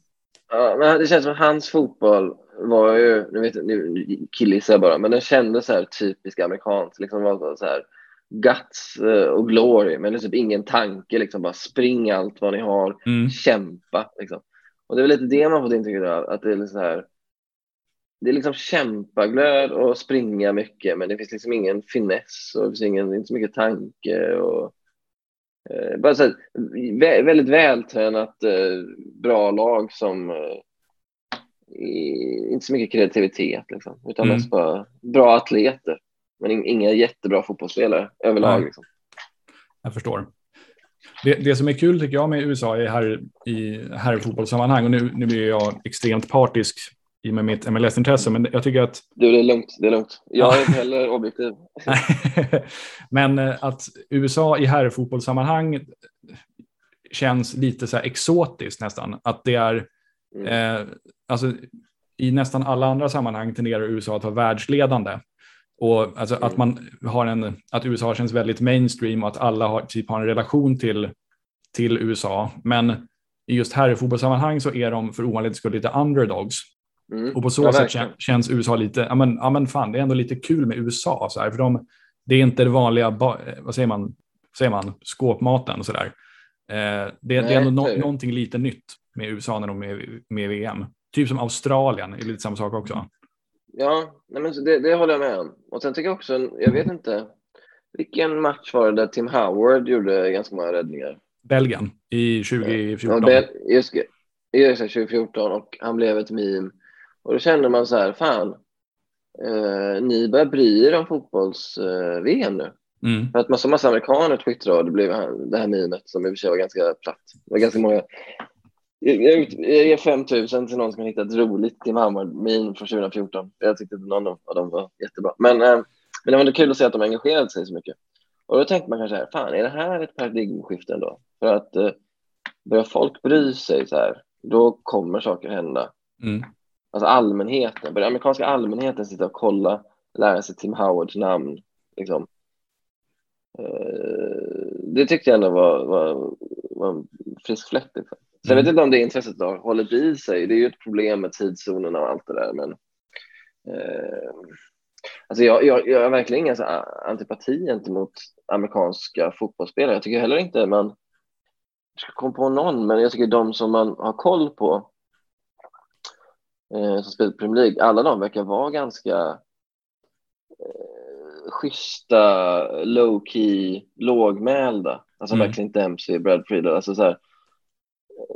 Ja, men det känns som att hans fotboll var ju, nu vet jag, nu killgissar jag bara, men den kändes så här typisk amerikansk, liksom var så här guts eh, och glory, men det är typ ingen tanke, liksom bara spring allt vad ni har, mm. kämpa liksom. Och det är väl lite det man fått intrycket av, att det är så här, det är liksom kämpaglöd och springa mycket, men det finns liksom ingen finess och det finns ingen, inte så mycket tanke och eh, bara så här, väldigt vältränat, eh, bra lag som eh, inte så mycket kreativitet liksom, utan Mm. mest bara bra atleter. Men in- inga jättebra fotbollsspelare överlag. Liksom. Jag förstår. Det, det som är kul tycker jag med USA är här i herrfotbollssammanhang och nu, nu blir jag extremt partisk i och med mitt MLS-intresse, men jag tycker att Du, det är lugnt. Det är lugnt. Jag är inte heller objektiv. (laughs) Men eh, att USA i herrfotbollssammanhang känns lite så här exotiskt nästan. Att det är, Mm. eh, alltså i nästan alla andra sammanhang tenderar USA att vara världsledande. Och alltså att Mm. man har en, att USA känns väldigt mainstream och att alla har, typ har en relation till, till USA. Men i just herrfotbollssammanhang så är de för ovanlighetens skull lite underdogs. Mm. Och på så Ja, sätt kän- känns USA lite, ja men, ja men fan, det är ändå lite kul med USA. Så här, för de, det är inte det vanliga, eh, vad säger man, vad säger man skåpmaten och sådär. Eh, det, det är ändå no, det. någonting lite nytt med USA när de är med i VM. Typ som Australien, är lite samma sak också. Ja, nej men det, det håller jag med om. Och sen tycker jag också, jag vet inte, vilken match var det där Tim Howard gjorde ganska många räddningar? Belgien i Ja, 2014. Bel- just just det, 2014 och han blev ett meme. Och då kände man så här, fan, eh, ni börjar bry er om fotbolls-VM nu. Mm. För att massa, massa amerikaner twittrade och det blev det här memet som i och för sig var ganska platt. Det var ganska många. Jag, ger 5 000 till någon som har hittat ett roligt Tim Hammar-meme från 2014. Jag tyckte inte någon av dem var jättebra. Men, eh, men det var ändå kul att se att de engagerade sig så mycket. Och då tänkte man kanske här, fan är det här ett paradigmskifte ändå? För att eh, börjar folk bry sig så här, då kommer saker hända. Mm. Alltså allmänheten, börjar amerikanska allmänheten sitta och kolla, lära sig Tim Howards namn. Liksom. Eh, det tyckte jag ändå var, var, var en frisk fläkt. Liksom. Så jag Mm. vet inte om det intresset har hållit i sig. Det är ju ett problem med tidszonerna och allt det där. Men, eh, alltså jag, jag, jag har verkligen ingen antipati gentemot amerikanska fotbollsspelare. Jag tycker heller inte man jag ska komma på någon, men jag tycker de som man har koll på eh, som spelar Premier League, alla de verkar vara ganska eh, schyssta, low-key, lågmälda. Alltså Mm. verkligen Dempsey, Brad Friedel. Alltså så här,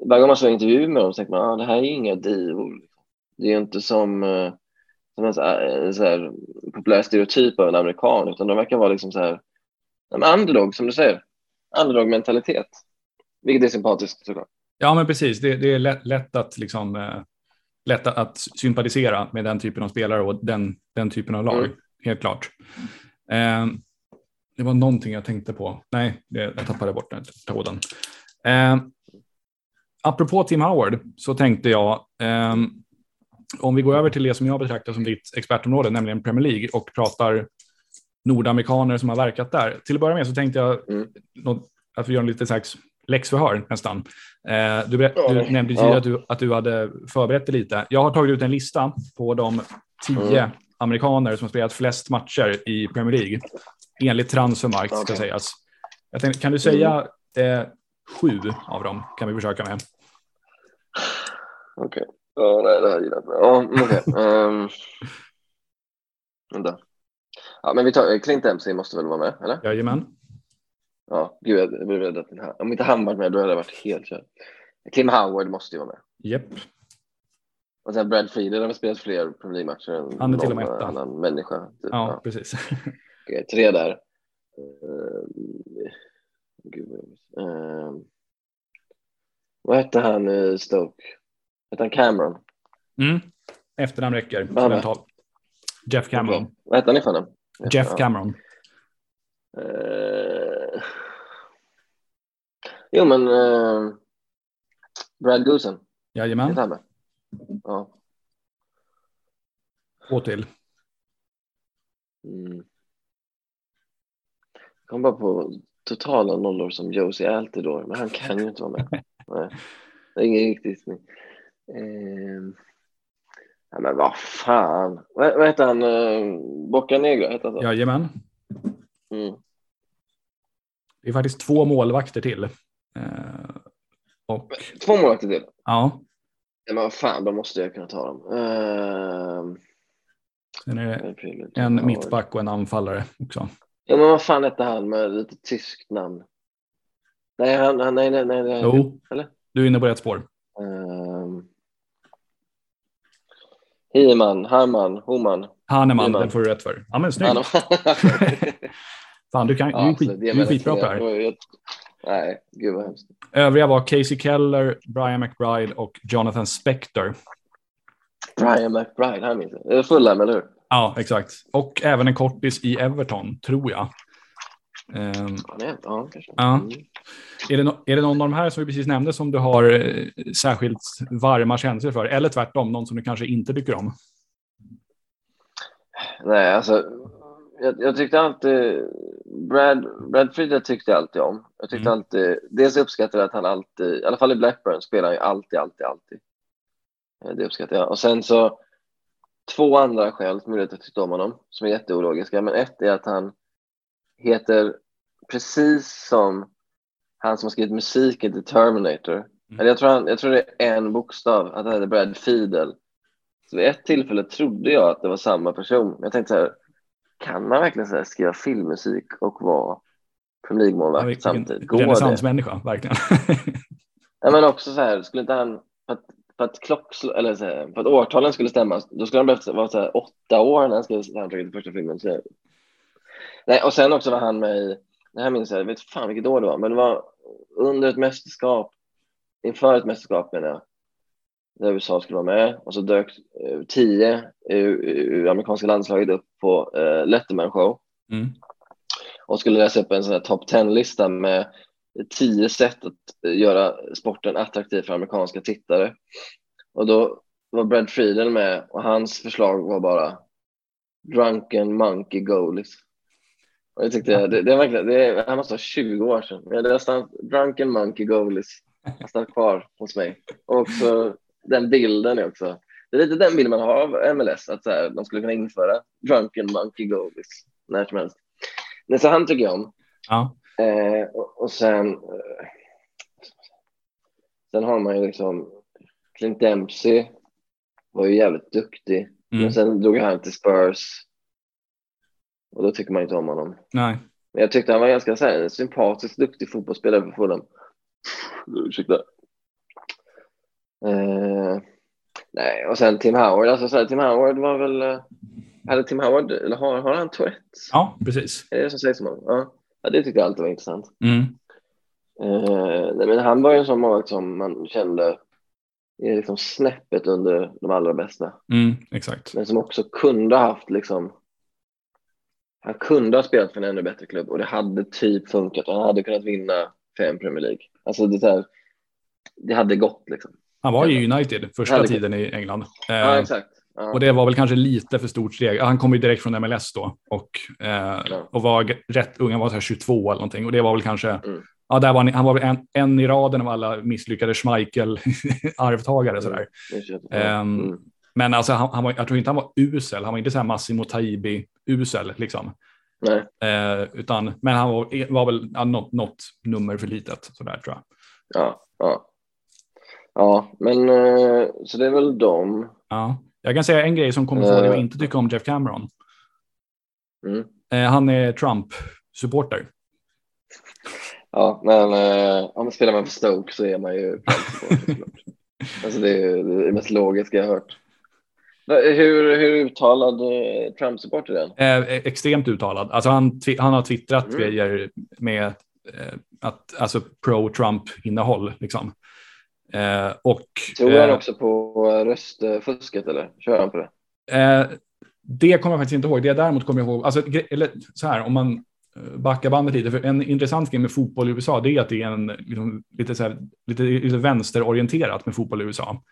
varje gång man såg intervju med dem så tänkte man ah, det här är inga divor. Det är ju inte som, eh, som en så här, så här, populär stereotyp av en amerikan, utan de verkar vara liksom så här, men underdog, som du säger. Underdog-mentalitet. Vilket är sympatiskt såklart. Ja, men precis. Det, det är lätt, lätt att liksom eh, lätt att sympatisera med den typen av spelare och den, den typen av lag. Mm. Helt klart. Eh, det var någonting jag tänkte på. Nej, jag tappade bort den tråden. Eh, apropå Tim Howard så tänkte jag, eh, om vi går över till det som jag betraktar som ditt expertområde, nämligen Premier League och pratar nordamerikaner som har verkat där. Till att börja med så tänkte jag Mm. något, att vi gör en lite slags läxförhör nästan. Eh, du, du nämnde tidigare ja. att, du, att du hade förberett dig lite. Jag har tagit ut en lista på de tio Mm. amerikaner som har spelat flest matcher i Premier League. Enligt transfermarkt ska Okej. sägas. Tänkte, kan du säga eh, sju av dem? Kan vi försöka med. Okej. Ja, nej, det här gillar jag. Ja, okej. (laughs) Ehm, vänta. Ja, men vi tar, Clint Dempsey måste väl vara med, eller? Jajamän. Ja, gud, jag blev rädd att den här, om inte han varit med, då hade jag varit helt körd. Tim Howard måste ju vara med. Japp. Och sen Brad Friedel har väl spelat fler Premier League-matcher än Han är till och med etta. annan människa. Typ. Ja, Ja. precis. (laughs) Okej, tre där. Gud, vad jobbigt. Ehm, vad hette han i Stoke? Hette han Cameron? Mm. Efternamn räcker. Ja. Jeff Cameron. Okej. Vad hette han i förnamn? Jeff Ja. Cameron. Eh, jo, men eh, Brad Goosen, Jajamän. Ja. Två till. Mm. Jag kom bara på totala nollor som Josie Altidore, men han kan ju inte vara med. (laughs) Nej. Det är ingen riktigt. Eh, ja, men vad fan. Vad, vad heter han? Eh, Boccanegra, heter han så? Jajamän. Mm. Det är faktiskt två målvakter till. Eh, och Två målvakter till. ja, Ja, men vad fan, då måste jag kunna ta dem. Eh, sen är det en mittback och en anfallare också. Ja, men vad fan hette han med lite tyskt namn? Nej, han, han nej, nej, nej. nej. Jo, Eller? du är inne på rätt spår. Ehm. Heman, Harman, Homan. Hanneman, Heman. den får du rätt för. Ja, men snyggt. (laughs) Fan, du, kan, du är Ja, skit, du är skitbra på det här. Nej, gud vad hemskt. Övriga var Casey Keller, Brian McBride och Jonathan Spector. Brian McBride, han minns jag. Fulham, eller hur? Ja, exakt. Och även en kortis i Everton, tror jag. Ehm, Ja, det är- ja kanske. Ja. Mm. är, det no- är det någon av de här som vi precis nämnde som du har eh, särskilt varma känslor för? Eller tvärtom, någon som du kanske inte tycker om? Nej, alltså. Jag, jag tyckte alltid... Brad, Brad Friedel tyckte jag alltid om. Jag tyckte Mm. alltid... Dels uppskattade jag att han alltid, i alla fall i Blackburn, spelar ju alltid, alltid, alltid. Eh, Det uppskattar jag. Och sen så två andra skäl som gjorde att jag tyckte om honom, som är jätteologiska. Men ett är att han heter precis som han som har skrivit musiken till Terminator. Eller jag, tror han, jag tror det är en bokstav, att han heter Brad Fiedel. Så vid ett tillfälle trodde jag att det var samma person. Jag tänkte så här, kan man verkligen så skriva filmmusik och vara Premier League-målvakt Vilken samtidigt? Går det? renässansmänniska, verkligen. Ja, men (laughs) också så här, skulle inte han, att, för att, klock, eller här, för att årtalen skulle stämma, då skulle han behövt vara så här, åtta år när han skrev soundtracket till första filmen. Så. Nej, och sen också var han med i, det här minns jag, jag vet fan vilket år det var, men det var under ett mästerskap, inför ett mästerskap menar jag, där USA skulle vara med och så dök eh, tio ur, ur amerikanska landslaget upp på eh, Letterman show Mm. och skulle läsa upp en sån här top 10-lista med tio sätt att eh, göra sporten attraktiv för amerikanska tittare. Och då var Brad Friedel med och hans förslag var bara drunken monkey goalies. Liksom. Och jag tyckte det, det är verkligen, det är, han måste ha 20 år sedan. Men det stannat, drunken monkey goalies liksom. har stannat kvar hos mig. Och också den bilden är också, det är lite den bilden man har av MLS, att så här, de skulle kunna införa drunken monkey goalies liksom, när som helst. Men så han tycker jag om. Ja. Eh, och, och sen, eh, sen har man ju liksom Clint Dempsey var ju jävligt duktig. Mm. Men sen drog han till Spurs. Och då tycker man inte om honom. Nej. Men jag tyckte han var ganska så här, sympatisk, duktig fotbollsspelare för Fulham. Ursäkta. Eh, nej, och sen Tim Howard. Alltså, så här, Tim Howard var väl... eh, Hade Tim Howard, eller har, har han Tourettes? Ja, precis. Är det det som sägs om honom? Ja. Ja, det tyckte jag alltid var intressant. Mm. Eh, men han var ju en sån målvakt som man kände är liksom snäppet under de allra bästa. Mm, exakt. Men som också kunde ha haft liksom han kunde ha spelat för en ännu bättre klubb och det hade typ funkat och han hade kunnat vinna fem Premier League. Alltså det, där, det hade gått liksom. Han var i United första tiden i England. Eh, Ja, exakt. Och det var väl kanske lite för stort steg. Han kom ju direkt från MLS då och, eh, och var rätt ung, han var så här 22 eller någonting. Och det var väl kanske, Mm. ja, där var han, han var väl en, en i raden av alla misslyckade Schmeichel-arvtagare. sådär. Det känns- Ehm, mm. Men alltså, han, han var, jag tror inte han var usel, han var inte så här Massimo Taibi-usel. Liksom. Nej, Eh, utan, men han var, var väl ja, något, något nummer för litet, sådär tror jag. ja, ja. Ja, men eh, så det är väl dem. Ja. Jag kan säga en grej som kommer få dig att inte tycka om Jeff Cameron. Mm. Eh, han är Trump-supporter. Ja, men eh, om man spelar man för Stoke så är man ju. (laughs) Alltså det är det mest logiska jag har hört. Va- Hur, hur uttalad eh, Trump-supporter är han? Eh, extremt uttalad. Alltså han, han har twittrat Mm. grejer med eh, att, alltså pro-Trump-innehåll. Liksom. Eh, och, Tror han eh, också på röstfusket eller kör han på det? Eh, det kommer jag faktiskt inte ihåg. Det däremot kommer jag ihåg, alltså, eller så här, om man eh, backar bandet lite, för en intressant grej med fotboll i USA, det är att det är en, liksom, lite, så här, lite, lite vänsterorienterat med fotboll i USA.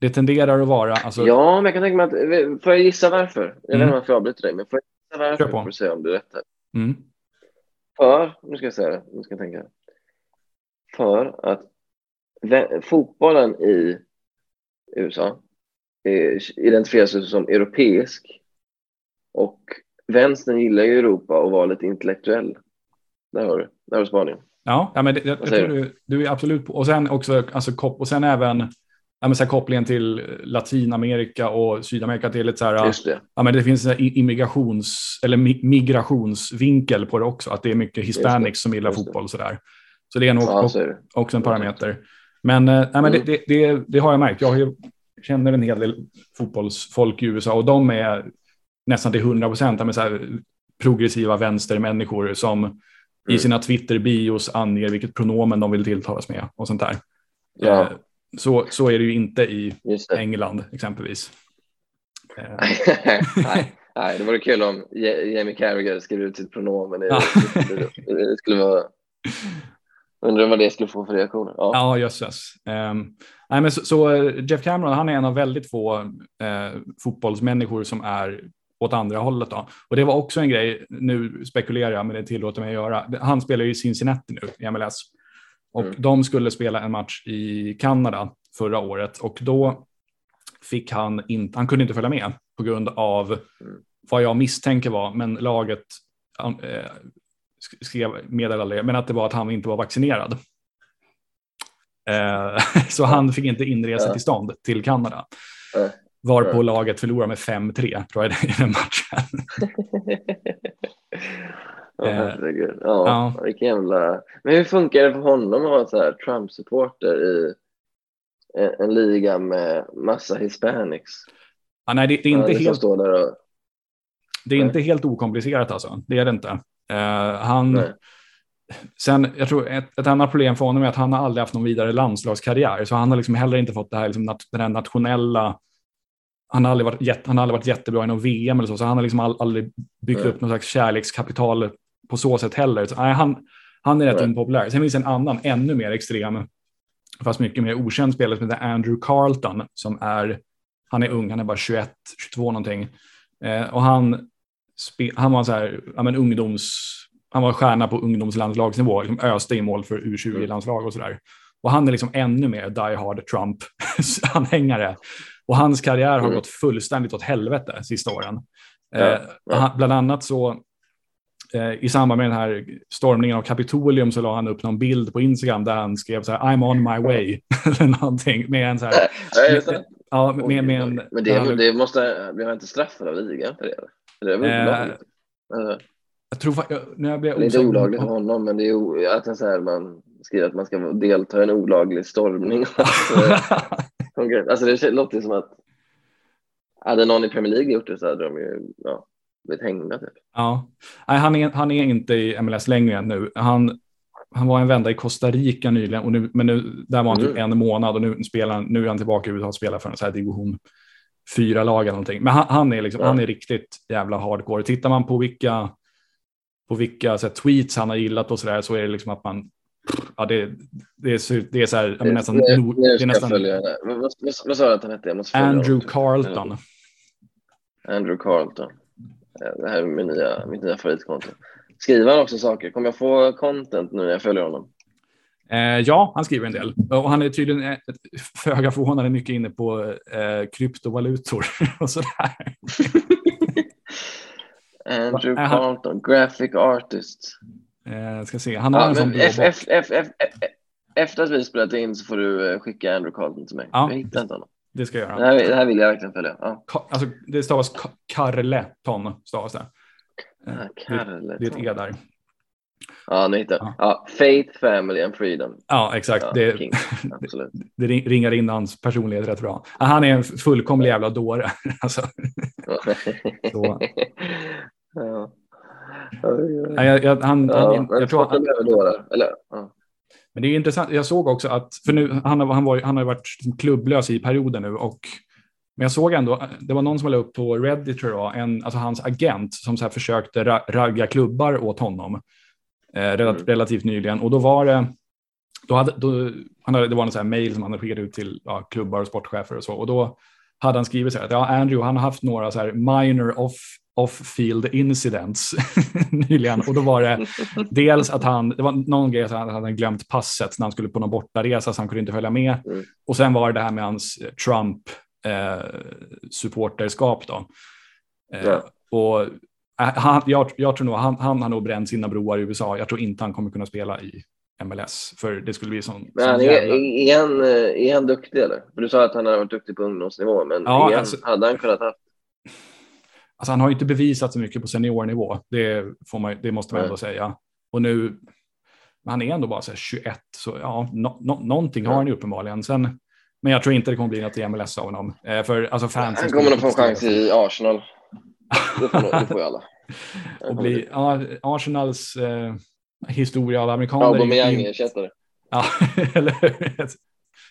Det tenderar att vara, alltså, Ja, men jag kan tänka mig att, får jag gissa varför? Jag vet Mm. inte varför jag avbryter dig, men får jag gissa varför? Kör på. Får du säga om du är rätt här. mm, För, nu ska jag säga det, nu ska jag tänka. För att fotbollen i USA är, identifieras ju som europeisk och vänstern gillar ju Europa och var lite intellektuell. Där har du, där har du spaningen. ja, ja, men det, jag, jag tror du, du är absolut på, och sen också, alltså, kop, och sen även, ja, men så kopplingen till Latinamerika och Sydamerika till ett så här, det. Ja, men det finns en immigrations eller mi- migrationsvinkel på det också, att det är mycket hispanics som gillar just det. fotboll sådär. Så det är nog Ja, och, så också en parameter. Men, eh, nej, men Mm. det, det, det, har jag märkt. Jag ju känner en hel del fotbollsfolk i USA och de är nästan till 100 procent progressiva vänstermänniskor som mm. i sina Twitter-bios anger vilket pronomen de vill tilltalas med och sånt där. Ja. Eh, så, så är det ju inte i England exempelvis. nej, nej, det vore kul om Jamie Carragher skrev ut sitt pronomen. I, det skulle vara Undrar vad det skulle få för reaktioner. Ja, ja jösses. Um, nej, men så, så, eh, Jeff Cameron, han är en av väldigt få eh, fotbollsmänniskor som är åt andra hållet. Då. Och det var också en grej, nu spekulerar jag, men det tillåter mig att göra. Han spelar ju i Cincinnati nu i MLS. Och mm. de skulle spela en match i Kanada förra året och då fick han inte, han kunde inte följa med på grund av mm. vad jag misstänker var, men laget eh, skrev meddelade men att det var att han inte var vaccinerad. Eh, (laughs) så han fick inte inresetillstånd till Kanada. Varpå laget förlorade med 5-3 tror jag (laughs) i den matchen. (laughs) oh, herregud. Ja, ja. Vilken jävla... Men hur funkar det för honom att vara så här Trump-supporter i en, en, liga med massa hispanics? Ja, nej, det, det är inte liksom helt... Det är inte helt okomplicerat alltså. Det är det inte. Uh, han... Nej. Sen, jag tror ett, ett, annat problem för honom är att han har aldrig haft någon vidare landslagskarriär, så han har liksom heller inte fått det här, liksom, nat den här nationella han har aldrig varit, jätte, han har aldrig varit jättebra i någon VM eller så, så han har liksom all, aldrig byggt mm. upp någon slags kärlekskapital på så sätt heller. Så, nej, han, han är rätt mm. impopulär. Sen finns en annan, ännu mer extrem, fast mycket mer okänd spelare som heter Andrew Carlton, som är, han är ung, han är bara 21, 22 någonting. Eh, och han, han var så här, ja, men ungdoms, han var stjärna på ungdomslandslagsnivå, liksom öste i mål för U20-landslag och så där. Och han är liksom ännu mer die hard Trump-anhängare. (laughs) Och hans karriär har mm. gått fullständigt åt helvete sista åren. Ja, ja. Eh, bland annat så eh, i samband med den här stormningen av Kapitolium så la han upp någon bild på Instagram där han skrev så här I'm on my way (laughs) eller någonting med en så här. Ja, med, med en, men det, det måste, blir han inte straffad av ligan för det? Det är väl eh, olagligt? Jag tror, när jag blev det är olagligt för honom, men det är att så här, man skriver att man ska delta i en olaglig stormning. (laughs) alltså det (laughs) låter som att hade någon i Premier League gjort det så hade de ju ja, blivit hängda. Typ. Ja, Nej, han, är, han är inte i MLS längre nu. Han, han var en vända i Costa Rica nyligen, och nu, men nu, där var han typ mm. typ en månad och nu, spelar, nu är han tillbaka i USA och spelar för en så här division fyra lag eller någonting. Men han, han är, liksom, ja. han är riktigt jävla hardcore. Tittar man på vilka, på vilka så här, tweets han har gillat och så där så är det liksom att man ja, det, det, är, det är så här, det, nästan, det, det är nästan... Vad, sa du att han hette? Andrew Carlton. Andrew Carlton. Det här är min nya, mitt nya favoritkonto. Skriver han också saker? Kommer jag få content nu när jag följer honom? Eh, ja, han skriver en del. Och han är tydligen eh, föga förvånande mycket inne på eh, kryptovalutor (laughs) och sådär. (laughs) Andrew Carlton, graphic artist. Eh, ska se, han har ja, en sån blå Efter att vi spelat in så får du eh, skicka Andrew Carlton till mig. Ja, jag hittar inte honom. Det ska jag göra. Det här, det här vill jag verkligen följa. Ja. Ka, alltså, det stavas Karleton. Stavas det. Eh, det, det är ett E där. Ja, nu hittar jag. Ja. Faith, Family and Freedom. Ja, exakt. Ja, det, King. Absolut. (laughs) det ringar in hans personlighet rätt bra. Han är en fullkomlig jävla dåre. (laughs) alltså. Så. (laughs) Ja. Jag, jag, han, ja, han, jag tror han, eller, ja. Men det är intressant. Jag såg också att, för nu, han, han, var, han har varit klubblös i perioden nu och men jag såg ändå, det var någon som la upp på Reddit, tror jag, en, alltså hans agent som så här försökte ragga klubbar åt honom relativt, mm. relativt nyligen. Och då var det, då hade, då, han hade, det var en sån här mail som han hade skickat ut till ja, klubbar och sportchefer och så. Och då hade han skrivit så här att ja, Andrew, han har haft några så här minor off off-field incidents (laughs) nyligen. Och då var det (laughs) dels att han, det var någon grej att han hade glömt passet när han skulle på någon bortaresa så han kunde inte följa med. Mm. Och sen var det det här med hans Trump eh, supporterskap då. Eh, ja. Och eh, han, jag, jag, tror nog han, han har nog bränt sina broar i USA. Jag tror inte han kommer kunna spela i MLS för det skulle bli sån. Men han, är, är, han, är han duktig eller? För du sa att han har varit duktig på ungdomsnivå, men ja, han, alltså, hade han kunnat ha Alltså han har inte bevisat så mycket på seniornivå, det, får man, det måste man ändå säga. Och nu, han är ändå bara så 21, så ja, no, no, någonting har han ju uppenbarligen. Sen Men jag tror inte det kommer bli något i MLS av honom. Eh, för alltså fansen Han kommer nog få en chans i Arsenal. Det får, det får ju alla. (laughs) och bli, ja, Arsenals eh, historia av amerikaner. Aubameyang ersättare. Ja, (laughs) eller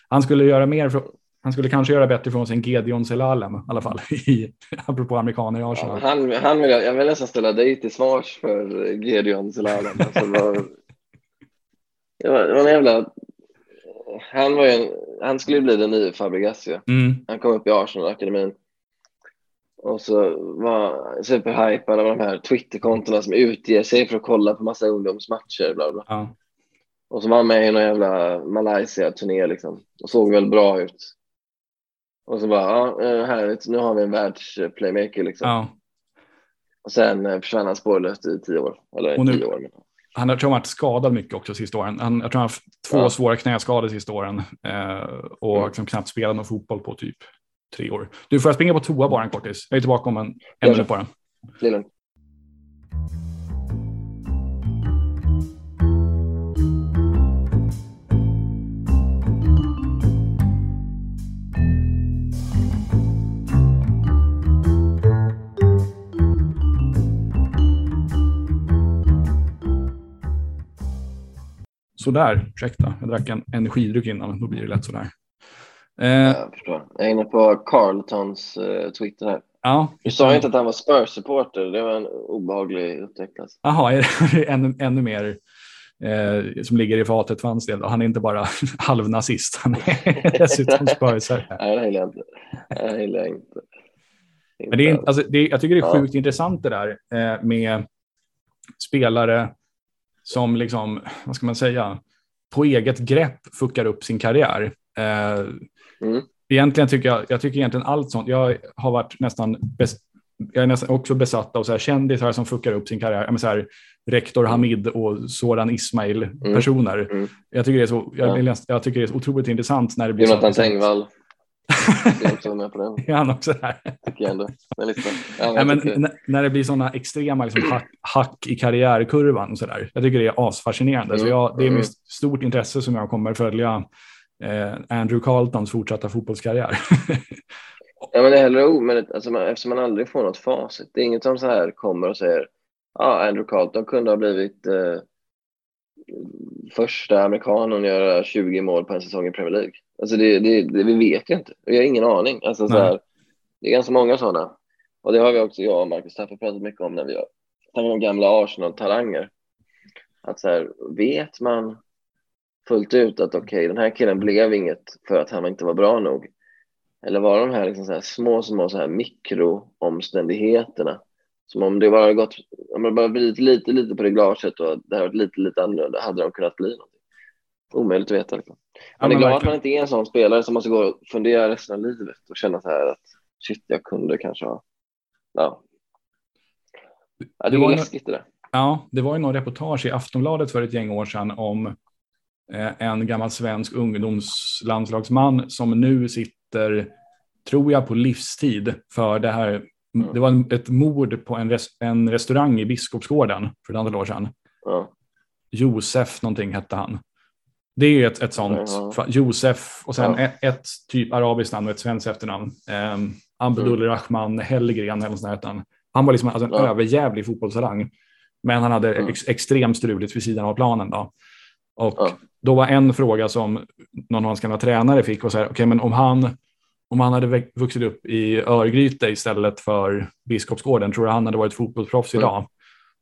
Han skulle göra mer, för, han skulle kanske göra bättre från sig än Gedeon Selalem i alla fall, (laughs) i, apropå amerikaner i Arsenal. Ja, han, han vill, jag vill nästan ställa dig till svars för Gedeon Selalem. Alltså, det, var, det, var, det var en jävla... Han, var en, han skulle bli den nya Fabregas ju. Mm. Han kom upp i Arsenal-akademin. Och så var superhypad av de här Twitterkontona som utger sig för att kolla på massa ungdomsmatcher. Bla bla. Ja. Och så var han med i någon jävla Malaysia-turné liksom. Och såg väl bra ut. Och så bara, ja, eh, härligt, nu har vi en världsplaymaker liksom. Ja. Och sen eh, försvann han spårlöst i tio år. Eller Och nu- tio år. Men. Han har tror jag varit skadad mycket också sista åren. Han, jag tror han har haft två Ja. svåra knäskador sista åren eh, och Mm. liksom knappt spelat någon fotboll på typ tre år. Du, får jag springa på toa bara en kortis? Jag är tillbaka om en, en minut så. bara. Det är lugnt. Sådär, ursäkta. Jag drack en energidryck innan, då blir det lätt sådär. Eh, Jag förstår. Jag är inne på Carltons eh, Twitter här. ja, Du sa inte att han var Spurs-supporter. Det var en obehaglig upptäckt. Jaha, är det (laughs) ännu, ännu mer eh, som ligger i fatet för hans del? Han är inte bara (laughs) halvnazist, han är (laughs) dessutom spörsare. Nej, det gillar jag inte. Det gillar jag inte. Men det är, alltså, det, jag tycker det är Ja. sjukt intressant det där eh, med spelare som, liksom, vad ska man säga, på eget grepp fuckar upp sin karriär. Eh, Mm. Egentligen tycker jag, jag tycker egentligen allt sånt, jag har varit nästan, bes, jag är nästan också besatt av så här kändisar som fuckar upp sin karriär. Men Så här, Rektor Hamid och Soran Ismail personer. Mm. Jag, tycker det är så, jag, Ja. jag tycker det är så otroligt intressant när det blir Jonathan så- Tengvall. (laughs) Jag är också med på den. Är han också där? Tycker jag ändå. Ja, Nej, men tycker- när det blir sådana extrema liksom, hack, hack i karriärkurvan och sådär. Jag tycker det är asfascinerande. Så Mm, jag, det är med mm. stort intresse som jag kommer följa eh, Andrew Carltons fortsatta fotbollskarriär. (laughs) Ja, men det är heller omöjligt alltså, man, eftersom man aldrig får något facit. Det är inget som så här kommer och säger ja, ah, Andrew Carlton kunde ha blivit eh, första amerikanen att göra 20 mål på en säsong i Premier League. Alltså det, det, det, vi vet ju inte. Vi har ingen aning. Alltså, så här, det är ganska många sådana. Och det har vi också, jag och Marcus Tapper pratat mycket om när vi har om gamla Arsenal-talanger. Att så här, vet man fullt ut att okej, den här killen blev inget för att han inte var bra nog. Eller var de här, liksom så här små, små så här mikroomständigheterna som om det bara gått, om det bara blivit lite, lite på det glaset och det hade varit lite, lite annorlunda hade de kunnat bli någonting. Omöjligt att veta. Liksom. Man är men glad att man inte är en sån spelare som måste gå och fundera resten av livet och känna så här att shit, jag kunde kanske ha... Ja. ja det Det är var läskigt det där. Ja, det var ju någon reportage i Aftonbladet för ett gäng år sedan om en gammal svensk ungdomslandslagsman som nu sitter, tror jag, på livstid för det här. Det var ett mord på en, res, en restaurang i Biskopsgården för ett antal år sedan. Ja. Josef någonting hette han. Det är ett, ett sånt, Ja. Josef och sen Ja. ett, ett typ arabiskt namn och ett svenskt efternamn. Um, Abdul Rahman Hellgren eller något sånt hette han. Var liksom alltså en Ja. överjävlig fotbollstalang. Men han hade Mm. ex, extremt struligt vid sidan av planen. Då. Och Ja. då var en fråga som någon av hans gamla tränare fick var så här, okej men om han, om han hade vuxit upp i Örgryte istället för Biskopsgården, tror du han hade varit fotbollsproffs Mm. idag?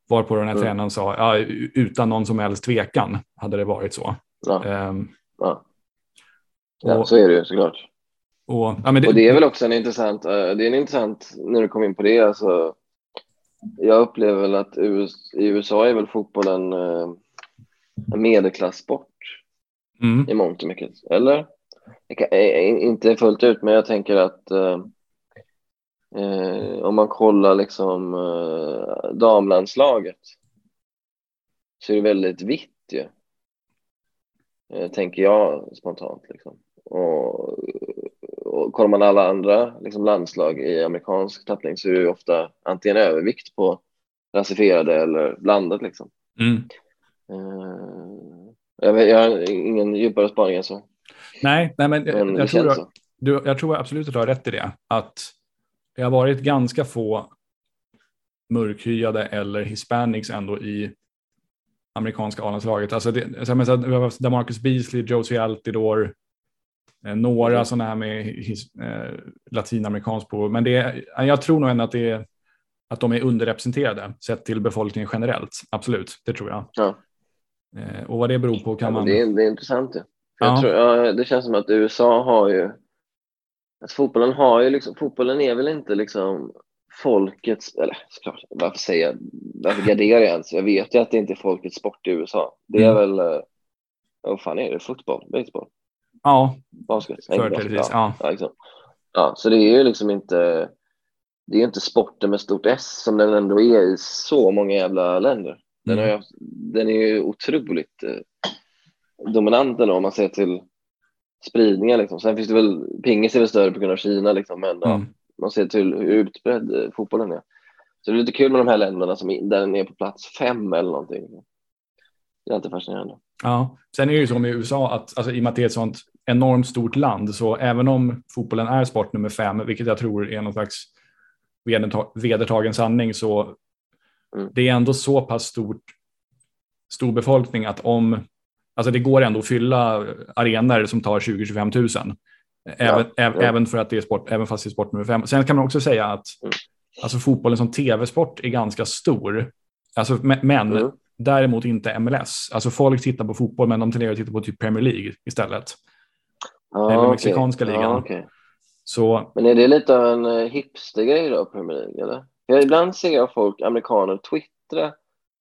Varpå den här Mm. tränaren sa, ja, utan någon som helst tvekan hade det varit så. Ja. Ehm, Ja. ja, och, så är det ju såklart. och, ja, det, Och det är väl också en intressant, eh, det är en intressant, när du kom in på det, alltså, jag upplever väl att US, i USA är väl fotbollen eh, en medelklasssport mm, i mångt och mycket, eller? Kan, eh, inte fullt ut, men jag tänker att eh, eh, om man kollar liksom eh, damlandslaget så är det väldigt vitt ju. Eh, tänker jag spontant liksom. Och, och kollar man alla andra liksom, landslag i amerikansk tappning så är det ju ofta antingen övervikt på rasifierade eller blandat liksom. mm. Eh, jag, vet, jag har ingen djupare spaning än så. Nej, nej men, Men jag, tror känns du, jag tror absolut att du har rätt i det. Att det har varit ganska få mörkhyade eller hispanics ändå i amerikanska A-landslaget. Alltså det, så jag menar, vi har haft Damarcus Beasley, Josie Altidore, eh, några Mm. sådana här med his, eh, latinamerikansk på. Men det, jag tror nog ändå att, det att de är underrepresenterade sett till befolkningen generellt. Absolut, det tror jag. Ja. Eh, och vad det beror på kan Ja, man... det, är, det är intressant jag Ja. tror, ja, det känns som att USA har ju... Att fotbollen har ju liksom... Fotbollen är väl inte liksom folkets... Eller såklart, varför säger jag... Varför garderar jag ens? Jag vet ju att det inte är folkets sport i USA. Det är Mm. väl... eh, Vad fan är det? Fotboll? Baseball? Ja, Basket? Företrädesvis. Ja. Ja, liksom. ja, så det är ju liksom inte... Det är ju inte sporten med stort S som den ändå är i så många jävla länder. Den, Mm. har ju, den är ju otroligt eh, dominant ändå om man ser till spridningen. Liksom. Sen finns det väl, pingis är väl större på grund av Kina, liksom, men Mm. man ser till hur utbredd eh, fotbollen är. Så det är lite kul med de här länderna som, där den är på plats fem eller någonting. Det är alltid fascinerande. Ja, sen är det ju så med USA att alltså, i och med att det är ett sånt enormt stort land så även om fotbollen är sport nummer fem, vilket jag tror är någon slags vederta- vedertagen sanning, så Mm. det är ändå så pass stort, stor befolkning att om, alltså det går ändå att fylla arenor som tar 20-25 tusen. Även, Ja, ja. även för att det är sport, även fast det är sport nummer fem. Sen kan man också säga att Mm. alltså fotbollen som tv-sport är ganska stor. Alltså, men Mm. Däremot inte MLS. Alltså folk tittar på fotboll men de tenderar att titta på typ Premier League istället. Ja, Eller mexikanska ligan. Ja, okej. Så Men är det lite av en eh, hipstergrej då, Premier League? Eller? För ibland ser jag folk, amerikaner, twittra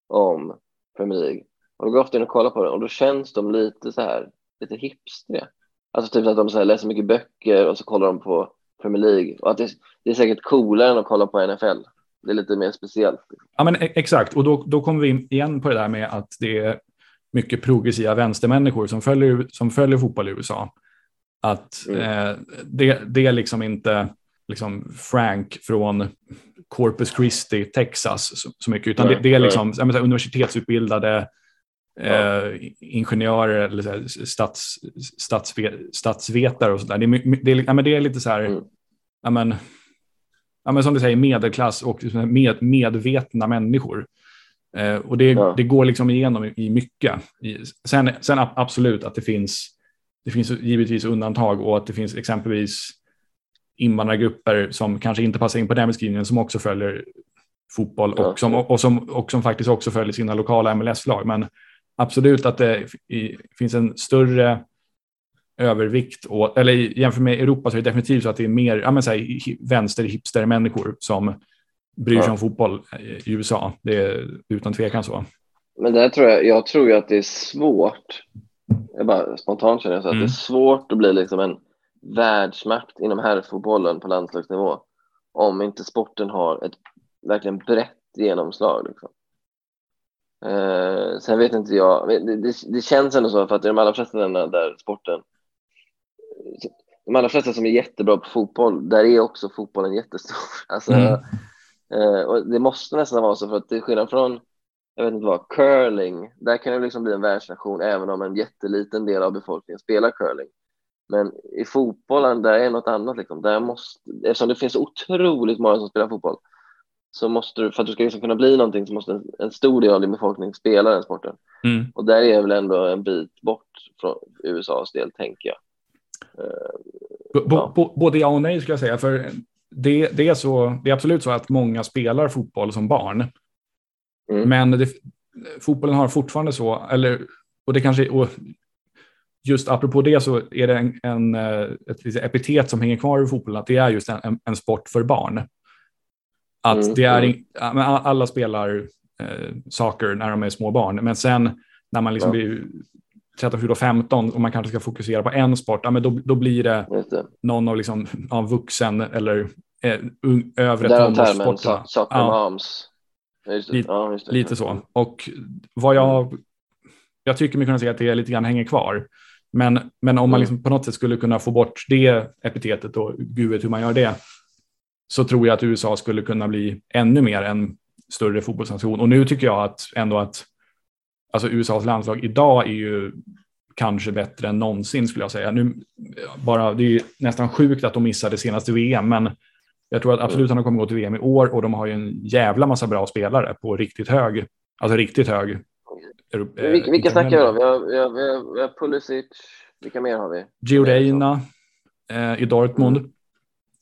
om Premier League. Och då går jag ofta in och kollar på det och då känns de lite så här, lite hipstriga. Alltså typ att de så här läser mycket böcker och så kollar de på Premier League. Och att det, det är säkert coolare än att kolla på NFL. Det är lite mer speciellt. ja, men e- exakt, och då, då kommer vi in igen på det där med att det är mycket progressiva vänstermänniskor som följer, som följer fotboll i USA. Att Mm. eh, det, det är liksom inte liksom Frank från Corpus Christi, Texas så, mycket, utan Nej, det, det är liksom menar, universitetsutbildade Ja. eh, ingenjörer eller här, stats, statsve, statsvetare och sådär. Det, det, ja, men det är lite så här, Mm. ja, men, ja, men som du säger, medelklass och med, medvetna människor. Eh, och det, Ja. det går liksom igenom i, i mycket. I, sen, sen ab- absolut att det finns, det finns givetvis undantag och att det finns exempelvis invandrargrupper som kanske inte passar in på den beskrivningen som också följer fotboll och, som, och, som, och som faktiskt också följer sina lokala MLS-lag. Men absolut att det finns en större övervikt, och, eller jämfört med Europa så är det definitivt så att det är mer ja, men, så här, hi- vänster-hipster-människor som bryr sig Ja. om fotboll i USA. Det är utan tvekan så. Men där tror jag, jag tror ju att det är svårt. Jag bara spontant känner jag så att Mm. det är svårt att bli liksom en världsmakt inom herrfotbollen på landslagsnivå om inte sporten har ett verkligen brett genomslag. Liksom. Eh, sen vet inte jag, det, det, det känns ändå så för att i de allra flesta länderna där sporten de allra flesta som är jättebra på fotboll, där är också fotbollen jättestor. (laughs) Alltså, Mm. eh, och det måste nästan vara så för att det är skillnad från jag vet inte vad, curling, där kan det liksom bli en världsnation även om en jätteliten del av befolkningen spelar curling. Men i fotbollen, där är något annat liksom. Där måste, eftersom det finns otroligt många som spelar fotboll så måste du, för att du ska liksom kunna bli någonting så måste en, en stor del av din befolkning spela den sporten. Mm. Och där är väl ändå en bit bort från USAs del, tänker jag. B- Ja. Både ja och nej skulle jag säga. För det, det, är så, det är absolut så att många spelar fotboll som barn. Mm. Men det, fotbollen har fortfarande så, eller, och det kanske, och just apropå det så är det en, en, eh, ett litet epitet som hänger kvar i fotbollen, att det är just en, en, sport för barn. Att Mm, det är, mm. in- ja, alla spelar eh, saker när de är små barn, men sen när man liksom Ja. blir 13, 14, 15 och man kanske ska fokusera på en sport, ja, men då, då blir det det. någon av liksom, av vuxen eller eh, övre soccer Ja. Ja. Lite- Ja, så. Och vad jag, jag tycker mig kunna säga att det lite grann hänger kvar. Men, men om man Mm. liksom på något sätt skulle kunna få bort det epitetet och gud vet hur man gör det, så tror jag att USA skulle kunna bli ännu mer en större fotbollsnation. Och nu tycker jag att ändå att alltså USAs landslag idag är ju kanske bättre än någonsin skulle jag säga. Nu, bara, det är nästan sjukt att de missade senaste VM, men jag tror att absolut att de kommer gå till VM i år och de har ju en jävla massa bra spelare på riktigt hög, alltså riktigt hög. Vilka, vilka snackar vi då? Vi har, vi, har, vi, har, vi har Pulisic, vilka mer har vi? Gio Reyna eh, i Dortmund. Mm.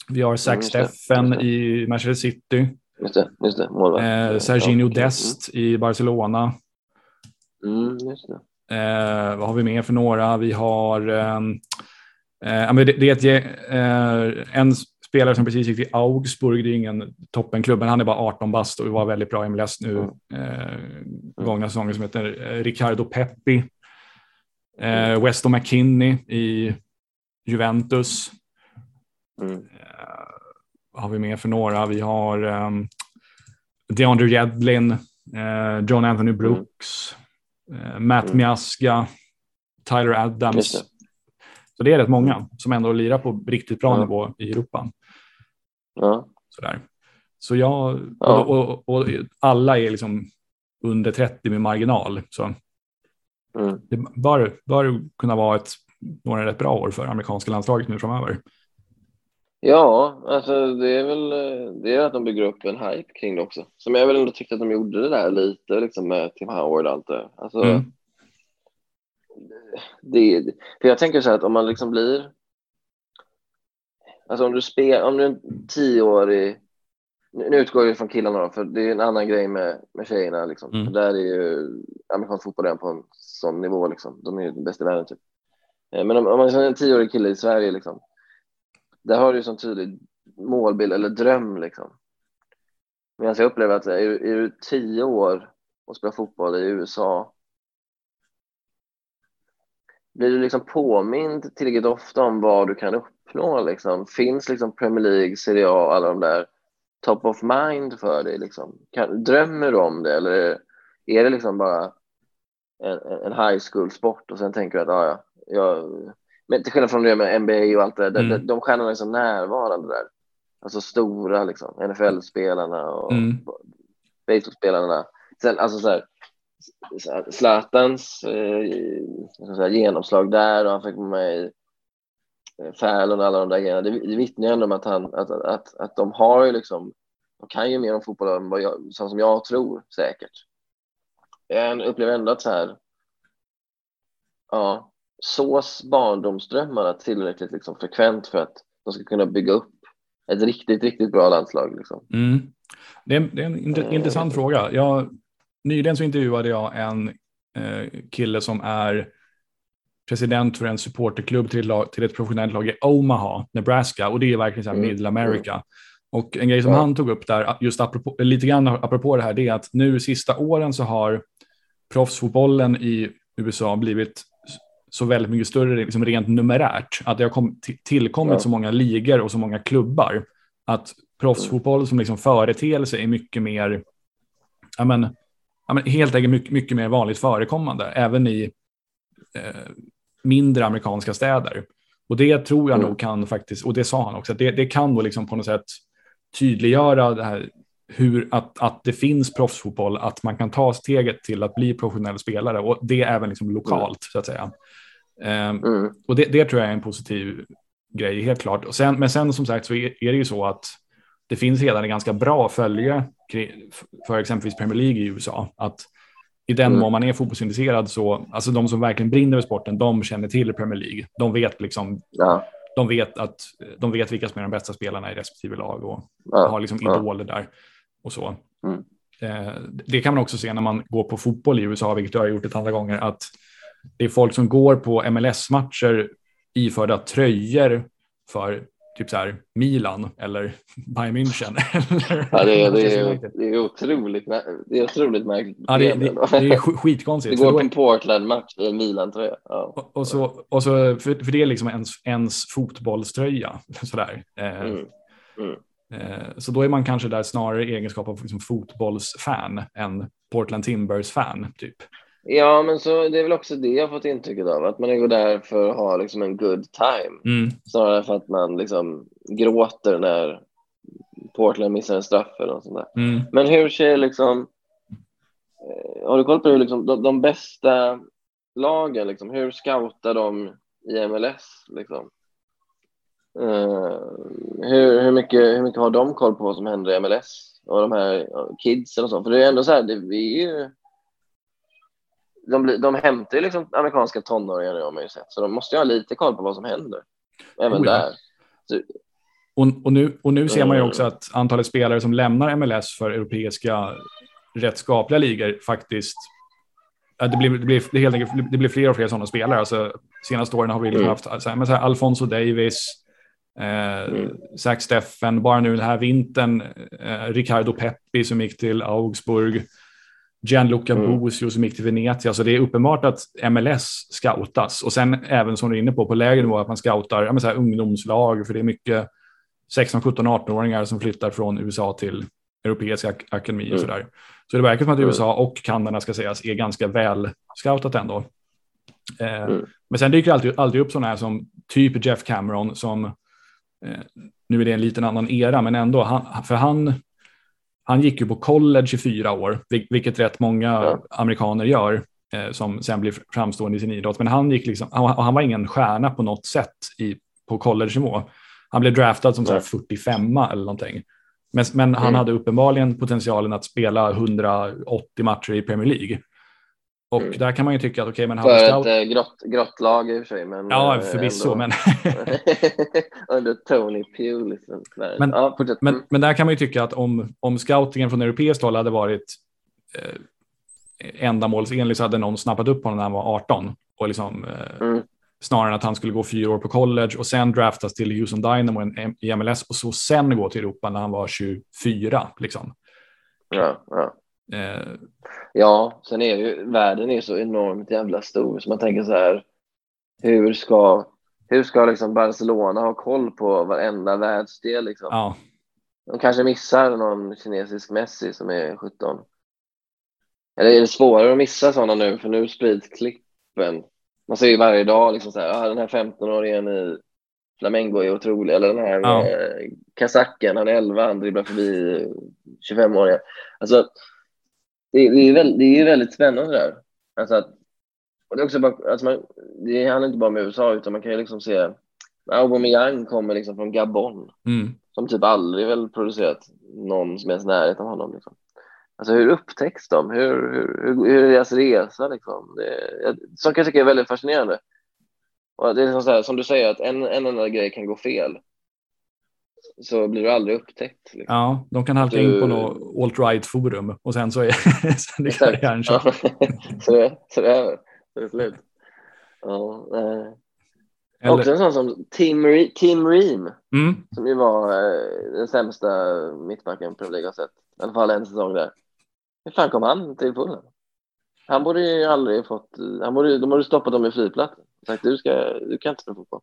Vi har Zach mm, Steffen i Manchester City. Just det, just det. Eh, Serginho ja, Dest mm. i Barcelona. Mm, just det. Eh, vad har vi mer för några? Vi har... Ehm, eh, det, det, är ett, eh, en spelare som precis gick till Augsburg, det är ingen toppenklubb, men han är bara 18 bast och var väldigt bra i MLS nu eh, gångna säsongen som heter eh, Ricardo Peppi. Eh, Weston McKinney i Juventus. Mm. Eh, vad har vi mer för några? Vi har um, DeAndre Jedlin, eh, John Anthony Brooks. Eh, Matt mm. Miaska, Tyler Adams. Det. Så det är rätt många som ändå lirar på riktigt bra ja. nivå i Europa. Ja. Sådär. Så jag, ja. och, och, och, alla är liksom under 30 med marginal. Så mm. det bör, bör kunna vara ett, några rätt bra år för amerikanska landslaget nu framöver. Ja, alltså det är väl det är att de bygger upp en hype kring det också. Som jag väl ändå tyckte att de gjorde det där lite liksom med Tim Howard och allt det. Alltså, mm. det, för jag tänker så här att om man liksom blir Alltså om du spelar, om du är en tioårig nu utgår jag från killarna då, för det är en annan grej med, med tjejerna. Liksom. Mm. Där är ju amerikansk fotboll på en sån nivå. Liksom. De är ju bäst i världen. Typ. Eh, men om, om man är en tioårig kille i Sverige, liksom, där har du ju sån tydlig målbild eller dröm liksom. Medan jag upplever att är, är du tio år och spelar fotboll i USA blir du liksom påmind tillräckligt ofta om vad du kan uppnå liksom? Finns liksom Premier League, Serie A, alla de där top of mind för dig liksom? Kan, drömmer du om det eller är det liksom bara en, en high school sport och sen tänker du att ah, ja, jag men till skillnad från det med NBA och allt det där, mm. de, de stjärnorna är så närvarande där. Alltså stora liksom, NFL-spelarna och mm. baseballspelarna. Sen alltså så här, Zlatans eh, genomslag där och han fick med eh, Fallon och alla de där grejerna. Det, det vittnar ju ändå om att, han, att, att, att de har ju liksom, de kan ju mer om fotboll än vad jag, som jag tror säkert. Jag upplever ändå att så här, ja, sås barndomsdrömmarna tillräckligt liksom frekvent för att de ska kunna bygga upp ett riktigt, riktigt bra landslag? Liksom? Mm. Det, är, det är en int intressant fråga. Jag, nyligen så intervjuade jag en eh, kille som är president för en supporterklubb till, till ett professionellt lag i Omaha, Nebraska, och det är verkligen så här mm. Middle America. Och en grej som ja. han tog upp där, just apropå, lite grann apropå det här, det är att nu sista åren så har proffsfotbollen i USA blivit så väldigt mycket större liksom rent numerärt. Att det har kom, tillkommit ja. så många ligor och så många klubbar. Att proffsfotboll som liksom företeelse är mycket mer, ja men, ja men helt enkelt mycket, mycket mer vanligt förekommande, även i eh, mindre amerikanska städer. Och det tror jag mm. nog kan faktiskt, och det sa han också, att det, det kan då liksom på något sätt tydliggöra det här hur att, att det finns proffsfotboll, att man kan ta steget till att bli professionell spelare och det även liksom lokalt mm. så att säga. Um, mm. Och det, det, tror jag är en positiv grej, helt klart. Och sen, men sen som sagt så är, är det ju så att det finns redan en ganska bra följe för exempelvis Premier League i USA. Att i den mm. mån man är fotbollsintresserad så, alltså de som verkligen brinner för sporten, de känner till Premier League. De vet liksom, ja. de vet att de vet vilka som är de bästa spelarna i respektive lag och ja. har liksom idoler där och så. Mm. Eh, det kan man också se när man går på fotboll i USA, vilket jag har gjort ett andra gånger, att det är folk som går på MLS-matcher iförda tröjor för typ så här Milan eller (laughs) Bayern München. (laughs) ja, det, är, det, är, det är otroligt, det är otroligt märkligt. Ja, det, det, det är skitkonstigt. (laughs) Det går på en Portland-match i Milan-tröja. Ja. Och, och, så, och så för, för det är liksom ens, ens fotbollströja. Sådär. Eh, mm. Mm. Eh, så då är man kanske där snarare i egenskap av liksom fotbollsfan än Portland Timbers-fan. Typ. Ja, men så det är väl också det jag fått intrycket av, att man går där för att ha liksom en good time. Mm. Snarare för att man liksom gråter när Portland missar en straff eller något sånt där. Mm. Men hur ser liksom, eh, har du koll på hur liksom de, de bästa lagen, liksom, hur scoutar de i MLS? Liksom? Uh, hur, hur, mycket, hur mycket har de koll på vad som händer i MLS och de här kidsen och så? För det är ändå så här, det, vi är ju, de, de hämtar ju liksom amerikanska tonåringar nu har man ju sett, så de måste ju ha lite koll på vad som händer. Även oh ja. där. Så, och, och, nu, och nu ser man ju också att antalet spelare som lämnar MLS för europeiska rättskapliga ligor faktiskt det blir, det, blir, det, helt enkelt, det blir fler och fler sådana spelare. Alltså, senaste åren har vi liksom mm. haft så här, så här, Alfonso Davis, eh, mm. Zach Steffen, bara nu den här vintern, eh, Ricardo Peppi som gick till Augsburg, Gianluca mm. Bosio som gick till Venezia. Så det är uppenbart att MLS scoutas och sen även som du är inne på på lägre nivå att man scoutar ja, så här, ungdomslag för det är mycket 16, 17, 18-åringar som flyttar från USA till europeiska ak akademi och mm. sådär. Så det verkar som att USA och Kanada ska sägas är ganska väl scoutat ändå. Eh, mm. Men sen dyker det alltid, alltid upp sådana här som typ Jeff Cameron som eh, nu är det en liten annan era, men ändå, han, för han, han gick ju på college i fyra år, vilket rätt många ja. amerikaner gör eh, som sen blir framstående i sin idrott. Men han, gick liksom, han, han var ingen stjärna på något sätt i, på college-nivå. Han blev draftad som ja. 45 eller någonting. Men, men han mm. hade uppenbarligen potentialen att spela 180 matcher i Premier League. Och mm. där kan man ju tycka att okej, okay, men han För ett äh, grott, grottlag i och för sig. Men, ja, äh, förvisso. Men... (laughs) Under Tony Pugh. Liksom. Men, ja, men, mm. men där kan man ju tycka att om, om scoutingen från europeiskt håll hade varit eh, ändamålsenlig så hade någon snappat upp honom när han var 18 och liksom eh, mm snarare än att han skulle gå fyra år på college och sen draftas till Houston Dynamo i MLS och så sen gå till Europa när han var 24. Liksom. Ja, ja. Eh. ja, sen är ju världen är så enormt jävla stor så man tänker så här. Hur ska, hur ska liksom Barcelona ha koll på varenda världsdel? Liksom? Ja. De kanske missar någon kinesisk Messi som är 17. Eller är det svårare att missa sådana nu? För nu sprids klippen man ser ju varje dag liksom så här, ah, den här 15-åringen i Flamengo är otrolig, eller den här ja. eh, kazacken, han är 11, han dribblar förbi 25-åringar. Alltså, det, det, är väldigt, det är väldigt spännande där. Alltså att, och det, är också bara, alltså man, det handlar inte bara om USA, utan man kan ju liksom se Aubameyang kommer liksom från Gabon, mm. som typ aldrig väl producerat någon som är i närheten av honom. Liksom. Alltså hur upptäcks de? Hur, hur, hur är deras resa? Liksom? Det, som jag tycker är väldigt fascinerande. Och det är liksom så här, som du säger, att en, en enda grej kan gå fel. Så blir du aldrig upptäckt. Liksom. Ja, de kan halka du... in på något alt-right-forum och sen så är (laughs) sen är karriären körd. (laughs) så, det, så det är Så det är slut. Ja, eh. Eller... Också en sån som Tim, Re Tim Ream, mm. som ju var eh, den sämsta mittbacken Premier League har sett. I alla fall en säsong där. Hur fan kom han till Fulham? Han borde ju aldrig fått, han borde, de borde stoppat dem i flygplatsen. Sagt du, ska, du kan inte spela fotboll.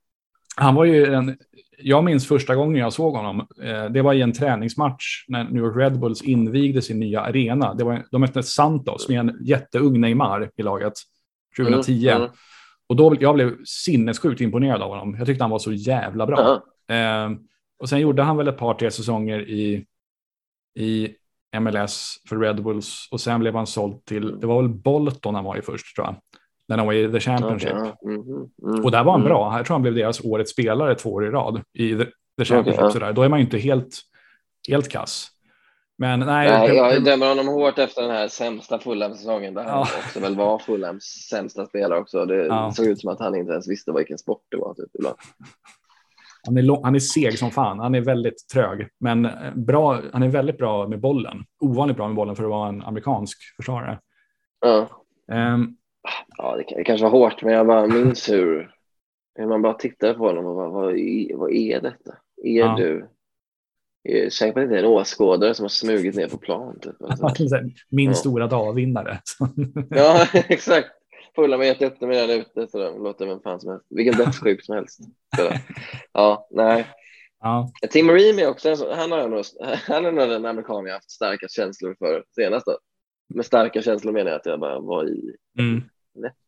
Han var ju en, jag minns första gången jag såg honom. Eh, det var i en träningsmatch när New York Red Bulls invigde sin nya arena. Det var, de mötte Santos med en jätteung Neymar i laget 2010. Mm, mm. Och då, jag blev sinnessjukt imponerad av honom. Jag tyckte han var så jävla bra. Mm. Eh, och sen gjorde han väl ett par, tre säsonger i, i MLS för Red Bulls och sen blev han såld till, det var väl Bolton han var i först tror jag, när han var i The Championship. Okay. Mm -hmm. Och där var han mm. bra, jag tror han blev deras årets spelare två år i rad i The, the Championship. Okay, ja. Då är man ju inte helt, helt kass. Men nej, nej jag dömer honom hårt efter den här sämsta Fulham-säsongen där ja. han också väl var Fulhams sämsta spelare också. Det ja. såg ut som att han inte ens visste vilken sport det var. Typ, ibland. Han är, lång, han är seg som fan. Han är väldigt trög, men eh, bra, han är väldigt bra med bollen. Ovanligt bra med bollen för att vara en amerikansk försvarare. Ja, um, ja det, kanske var hårt, men jag bara minns hur, hur man bara tittade på honom och bara, vad, vad är detta? Är ja. du på att det är en åskådare som har smugit ner på plan. Typ. (laughs) Min ja. stora dagvinnare. (laughs) ja, exakt fulla med dem redan ute så de låter vem fan som helst. Vilken dödssjuk som helst. Ja, nej. Ja. Tim Ream är också en, han, har nog, han är nog den amerikan jag haft starka känslor för senast. Då. Med starka känslor menar jag att jag bara var i mm.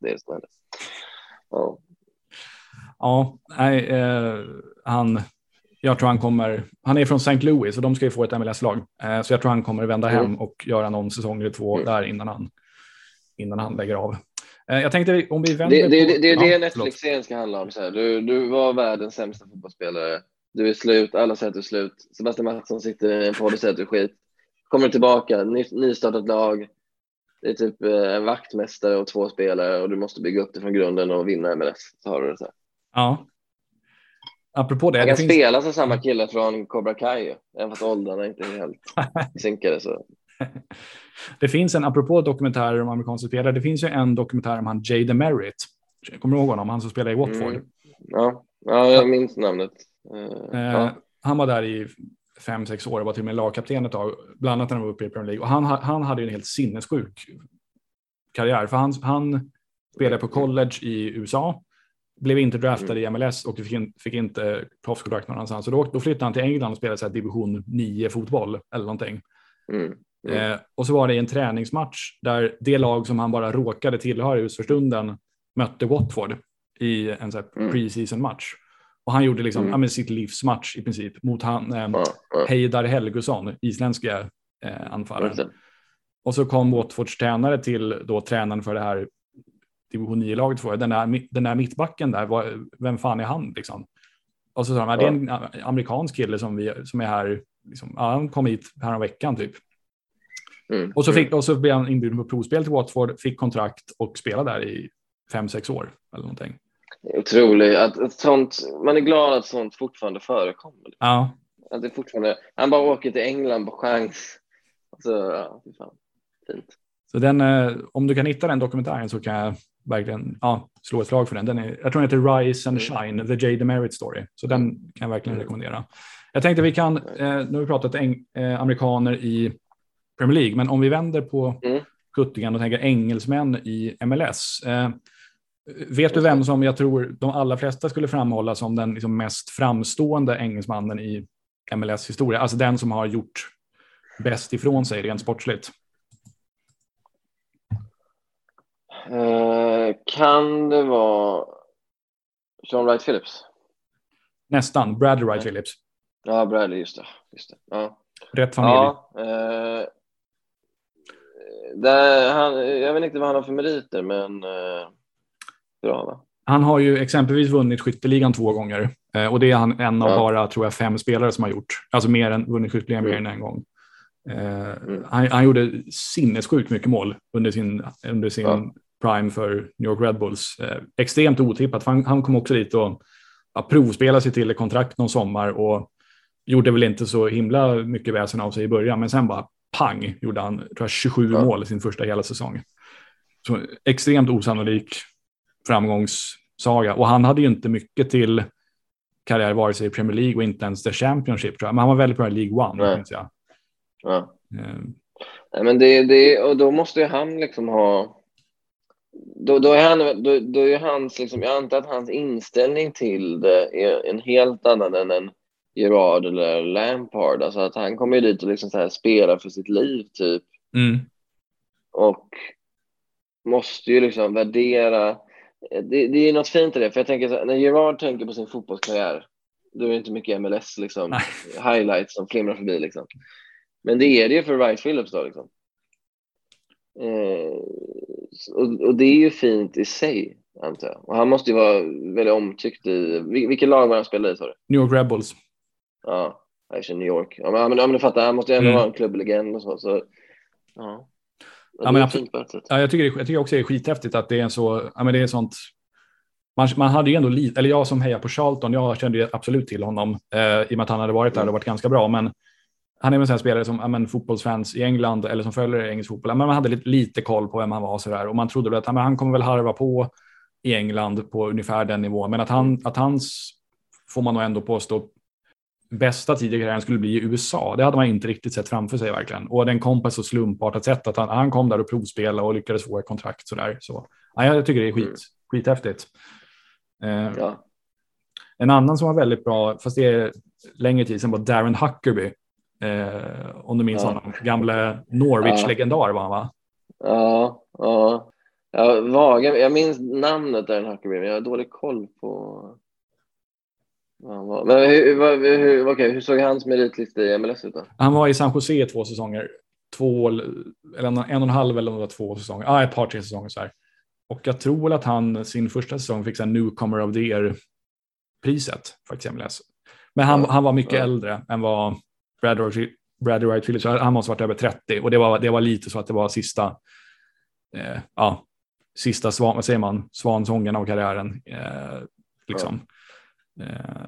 Det är som hände. Ja. Ja, nej, eh, han, jag tror han kommer, han är från St. Louis och de ska ju få ett MLS-lag. Eh, så jag tror han kommer vända hem mm. och göra någon säsong eller två mm. där innan han, innan han lägger av. Eh, jag tänkte om vi vänder Det, det, det, det är det. Netflix-serien ska handla om. Så här. Du, du var världens sämsta fotbollsspelare. Du är slut, alla säger att du är slut. Sebastian Mattsson sitter i en podd och säger att du är skit. Kommer tillbaka, ny, nystartat lag. Det är typ eh, en vaktmästare och två spelare och du måste bygga upp det från grunden och vinna MLS. Så har du det så här. Ja. Apropå det, Han det kan finns... spela som samma kille från Cobra Kai. Även fast åldrarna inte är helt (laughs) synkade. Så. Det finns en, apropå dokumentärer om amerikanska spelare, det finns ju en dokumentär om han Jay DeMerit. Kommer du ihåg honom? Han som spelar i Watford. Mm. Ja. ja, jag minns namnet. Eh, Eh, ja. Han var där i fem, sex år var till och med lagkapten ett tag, bland annat när han var uppe i Premier League. Och han, ha- han hade en helt sinnessjuk karriär, för han, han spelade på college i USA, blev inte draftad i MLS och fick, in, fick inte proffskontrakt någon annanstans. Så då, då flyttade han till England och spelade så här division 9 fotboll eller någonting. Mm. Mm. Eh, och så var det i en träningsmatch där det lag som han bara råkade tillhöra just för stunden mötte Watford i en så här Mm. preseason match. Och han gjorde liksom Mm. ja, sitt livs match i princip mot han, eh, Ja, ja. Heidar Helgusson, isländska eh, anfallaren. Och så kom Watfords tränare till då tränaren för det här division 9-laget. för Den där, den där mittbacken där, vad, vem fan är han liksom? Och så sa de, "Ja, det är en amerikansk kille som, vi, som är här, liksom, ja, han kom hit här veckan typ. Mm. Och så, fick, och så blev han inbjuden på provspel till Watford, fick kontrakt och spelade där i fem, sex år eller någonting. Otroligt. Att, att sånt, man är glad att sånt fortfarande förekommer. Ja, Att det fortfarande, han bara åker till England på chans. Alltså, ja, fan. Fint. så den, eh, om du kan hitta den dokumentären så kan jag verkligen ja, slå ett slag för den. den är, jag tror den heter Rise and. Shine, The Jay Demerit Story. Så den kan jag verkligen Mm. rekommendera. Jag tänkte vi kan, eh, nu har vi pratat eng, eh, amerikaner i Premier League, men om vi vänder på Mm. kuttingen och tänker engelsmän i MLS. Vet du vem som jag tror de allra flesta skulle framhålla som den liksom mest framstående engelsmannen i MLS historia? Alltså den som har gjort bäst ifrån sig rent sportsligt. Eh, kan det vara Sean Wright Phillips? Nästan, Bradley Wright Phillips. Ja, Bradley, just det. Just det. Ja. Rätt familj. Ja, eh, där, han, jag vet inte vad han har för meriter, men eh, bra va? Han har ju exempelvis vunnit skytteligan två gånger. Eh, och det är han en av Ja. bara, tror jag, fem spelare som har gjort. Alltså mer än vunnit skytteligan mer Mm. än en gång. Eh, Mm. han, han gjorde sinnessjukt mycket mål under sin, under sin Ja. prime för New York Red Bulls. Eh, extremt otippat. Han, han kom också dit och ja, provspelade sig till ett kontrakt någon sommar och gjorde väl inte så himla mycket väsen av sig i början, men sen bara pang gjorde han tror jag, 27 Ja. mål i sin första hela säsong. Så extremt osannolik framgångssaga. Och han hade ju inte mycket till karriär vare sig i Premier League och inte ens The Championship tror jag. Men han var väldigt bra i League One. Nej. Jag. Ja. Eh, Nej, men det, det, och då måste ju han liksom ha... Då, då är han, då, då är hans, liksom, jag antar att hans inställning till det är en helt annan än en Gerard eller Lampard. Alltså att han kommer ju dit och liksom så här spelar för sitt liv typ. Mm. och måste ju liksom värdera. Det, det är något fint i det, för jag tänker så här, när Gerard tänker på sin fotbollskarriär, då är det inte mycket MLS liksom, highlights som flimrar förbi liksom. Men det är det ju för Wright Phillips då liksom. Eh, och, och det är ju fint i sig, antar jag. Och han måste ju vara väldigt omtyckt i, vil- vilket lag var han spelade i sa du? New York Red Bulls. Ja, jag känner New York. Ja men, ja, men, ja, men du fattar, han måste ju ändå Mm. vara en klubblegend och så. så ja. Ja, men absolut. Ja, jag, tycker, jag tycker också det är skithäftigt att det är så, ja, men det är sånt, man, man hade ju ändå lite, eller jag som hejar på Charlton, jag kände ju absolut till honom eh, i och med att han hade varit där och varit ganska bra, men han är väl en spelare som ja, men, fotbollsfans i England eller som följer engelsk fotboll, ja, men man hade lite, lite koll på vem han var så där, och man trodde väl att ja, men han kommer väl harva på i England på ungefär den nivån, men att, han, att hans, får man nog ändå påstå, bästa tid i karriären skulle bli i USA. Det hade man inte riktigt sett framför sig verkligen. Och den kom på ett så slumpartat sätt att han, han kom där och provspelade och lyckades få ett kontrakt sådär. Så ja, jag tycker det är skit, Mm. skithäftigt. Eh, Ja. En annan som var väldigt bra, fast det är längre tid sedan, var Darren Huckerby. Eh, om du minns Ja. honom. Gamle Norwich-legendar var han va? Ja, ja. Jag, vaga, jag minns namnet där, Huckerby, men jag har dålig koll på Men hur, vad- hur, okej, hur såg hans meritlista i MLS ut då? Han var i San Jose i två säsonger. Två, eller en, en och en halv eller om det var två säsonger. Ja, ett par, tre säsonger så här. och jag tror väl att han sin första säsong fick en Newcomer of the Year-priset, faktiskt MLS. Men han, Ja, han var mycket ja. äldre än vad Bradley, Bradley Wright Phillips. Han måste ha varit över 30 och det var, det var lite så att det var sista, eh, ja, sista svan, vad säger man, svansången av karriären. Eh, liksom. eh,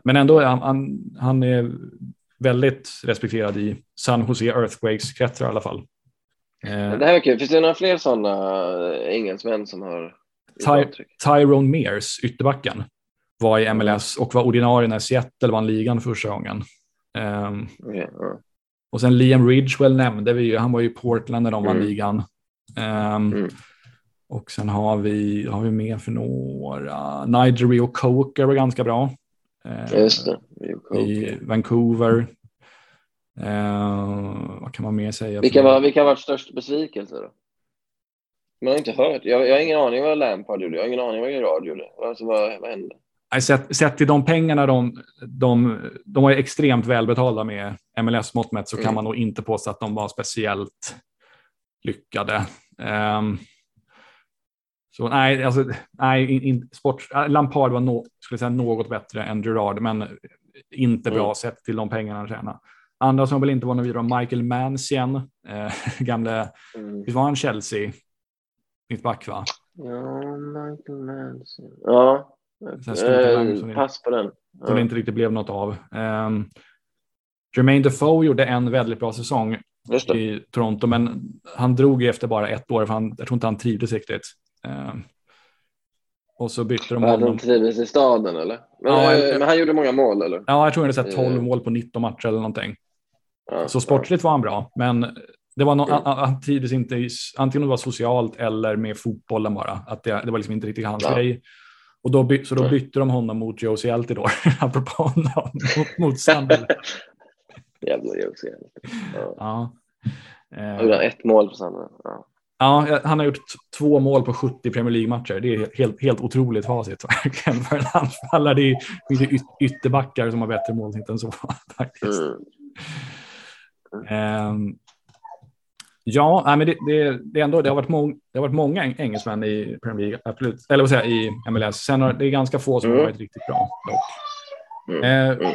men ändå, han, han, han är väldigt respekterad i San Jose Earthquakes-kretsar i alla fall. Eh, Det här är kul. Finns det några fler sådana engelsmän som har Ty-? Tyrone Mears, ytterbacken, var i MLS och var ordinarie när Seattle vann ligan första gången. Ehm, Okej, ja. och sen Liam Ridgewell nämnde vi ju, han var ju i Portland när de vann Mm. ligan. Ehm, Mm. Och sen har vi, har vi med för några, Nigel och Coker var ganska bra. Just det. Coke. I Vancouver. Ehm, vad kan man mer säga? Vilka, var, vilka varit störst besvikelse då? Man har inte hört. Jag, jag har ingen aning vad Lampard gjorde. Jag har ingen aning vad Gerard gjorde. Alltså, vad, vad hände? Sett, sett till de pengarna de, de, de var extremt välbetalda med MLS-mått mätt så kan Mm. man nog inte påstå att de var speciellt lyckade. Ehm, så nej, alltså, nej in, in, sport, äh, Lampard var no, skulle säga, något bättre än Gerard, men inte bra Mm. sett till de pengarna han tjänade. Andra som väl inte var några vidare Michael Mancien, eh, (laughs) gamle, Mm. visst var han Chelsea? Mittback va? Ja, Michael Manson. Ja. Eh, pass på den. som det inte riktigt blev något av. Um, Jermaine Defoe gjorde en väldigt bra säsong i Toronto, men han drog efter bara ett år, för han, jag tror inte han trivdes riktigt. Ehm, och så bytte de honom. han trivdes i staden eller? Men, Ja, jag- men han gjorde många mål eller? Ja, jag tror han hade sett 12 Eh. mål på 19 matcher eller någonting. Ja, Så sportsligt var han bra, men det var no- Mm. han, trivdes inte antingen det var socialt eller med fotbollen bara. Att det, det var liksom inte riktigt hans Ja. grej. Och då, så då Nej. bytte de honom mot Josie Altidore, (laughs) apropå honom, mot, mot Sandel. (laughs) Jävla Josie. Ja. Ja. Eh, ett mål på Sandra. Ja. Ja, han har gjort två mål på 70 Premier League-matcher. Det är helt, helt otroligt facit (laughs) verkligen för en anfallare. Det är yt- ytterbackar som har bättre målsnitt än så (laughs) faktiskt. Mm. Ehm, ja, nej, men det, det, det, ändå, det, har varit mång, det har varit många eng- engelsmän i Premier League, absolut. Eller vad säger i MLS. Sen har det är ganska få som Mm. har varit riktigt bra dock. Mm. Mm.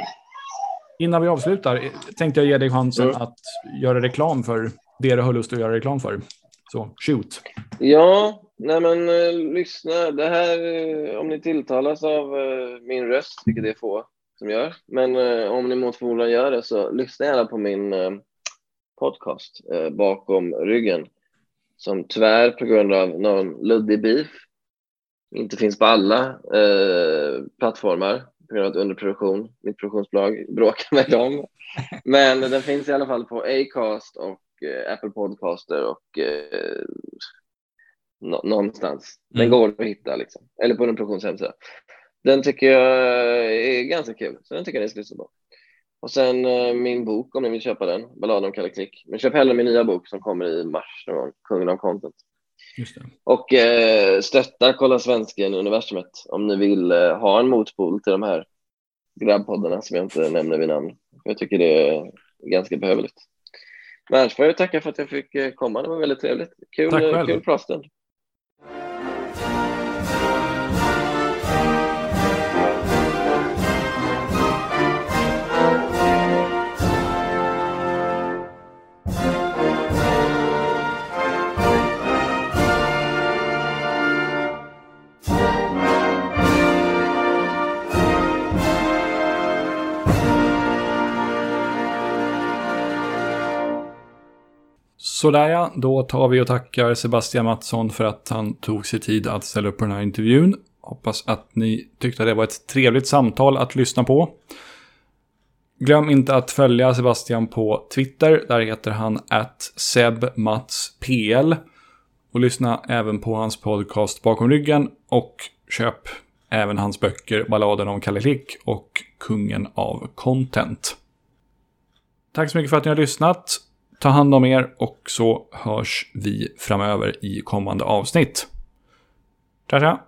Innan vi avslutar eh, tänkte jag ge dig chansen Mm. att göra reklam för det du har lust att göra reklam för. Så shoot. Ja, nej men eh, lyssna. Det här, eh, om ni tilltalas av eh, min röst, vilket det är få som gör, men eh, om ni mot förmodan gör det så lyssna gärna på min eh, podcast eh, bakom ryggen som tyvärr på grund av någon luddig beef inte finns på alla eh, plattformar på grund av att underproduktion, mitt produktionsbolag (laughs) bråkar med dem. Men den finns i alla fall på Acast och Apple Podcaster och eh, nå- någonstans. Den Mm. går att hitta liksom. Eller på underproduktions hemsida. Den tycker jag är ganska kul, så den tycker jag ni ska lyssna på. Och sen eh, min bok om ni vill köpa den, Balladen om Kalle Klick. Men köp hellre min nya bok som kommer i mars, någon Kungen av content. Och eh, stötta Kolla Svensken universumet om ni vill eh, ha en motpol till de här grabbpoddarna som jag inte nämner vid namn. Jag tycker det är ganska behövligt. Men annars får jag tacka för att jag fick eh, komma. Det var väldigt trevligt. Kul, Tack eh, själv. kul pratstund. Sådär ja, då tar vi och tackar Sebastian Mattsson för att han tog sig tid att ställa upp på den här intervjun. Hoppas att ni tyckte att det var ett trevligt samtal att lyssna på. Glöm inte att följa Sebastian på Twitter. Där heter han sebmatspl. Och lyssna även på hans podcast Bakom ryggen. Och köp även hans böcker Balladen om Kalle Klick och Kungen av content. Tack så mycket för att ni har lyssnat. Ta hand om er och så hörs vi framöver i kommande avsnitt. Tja tja!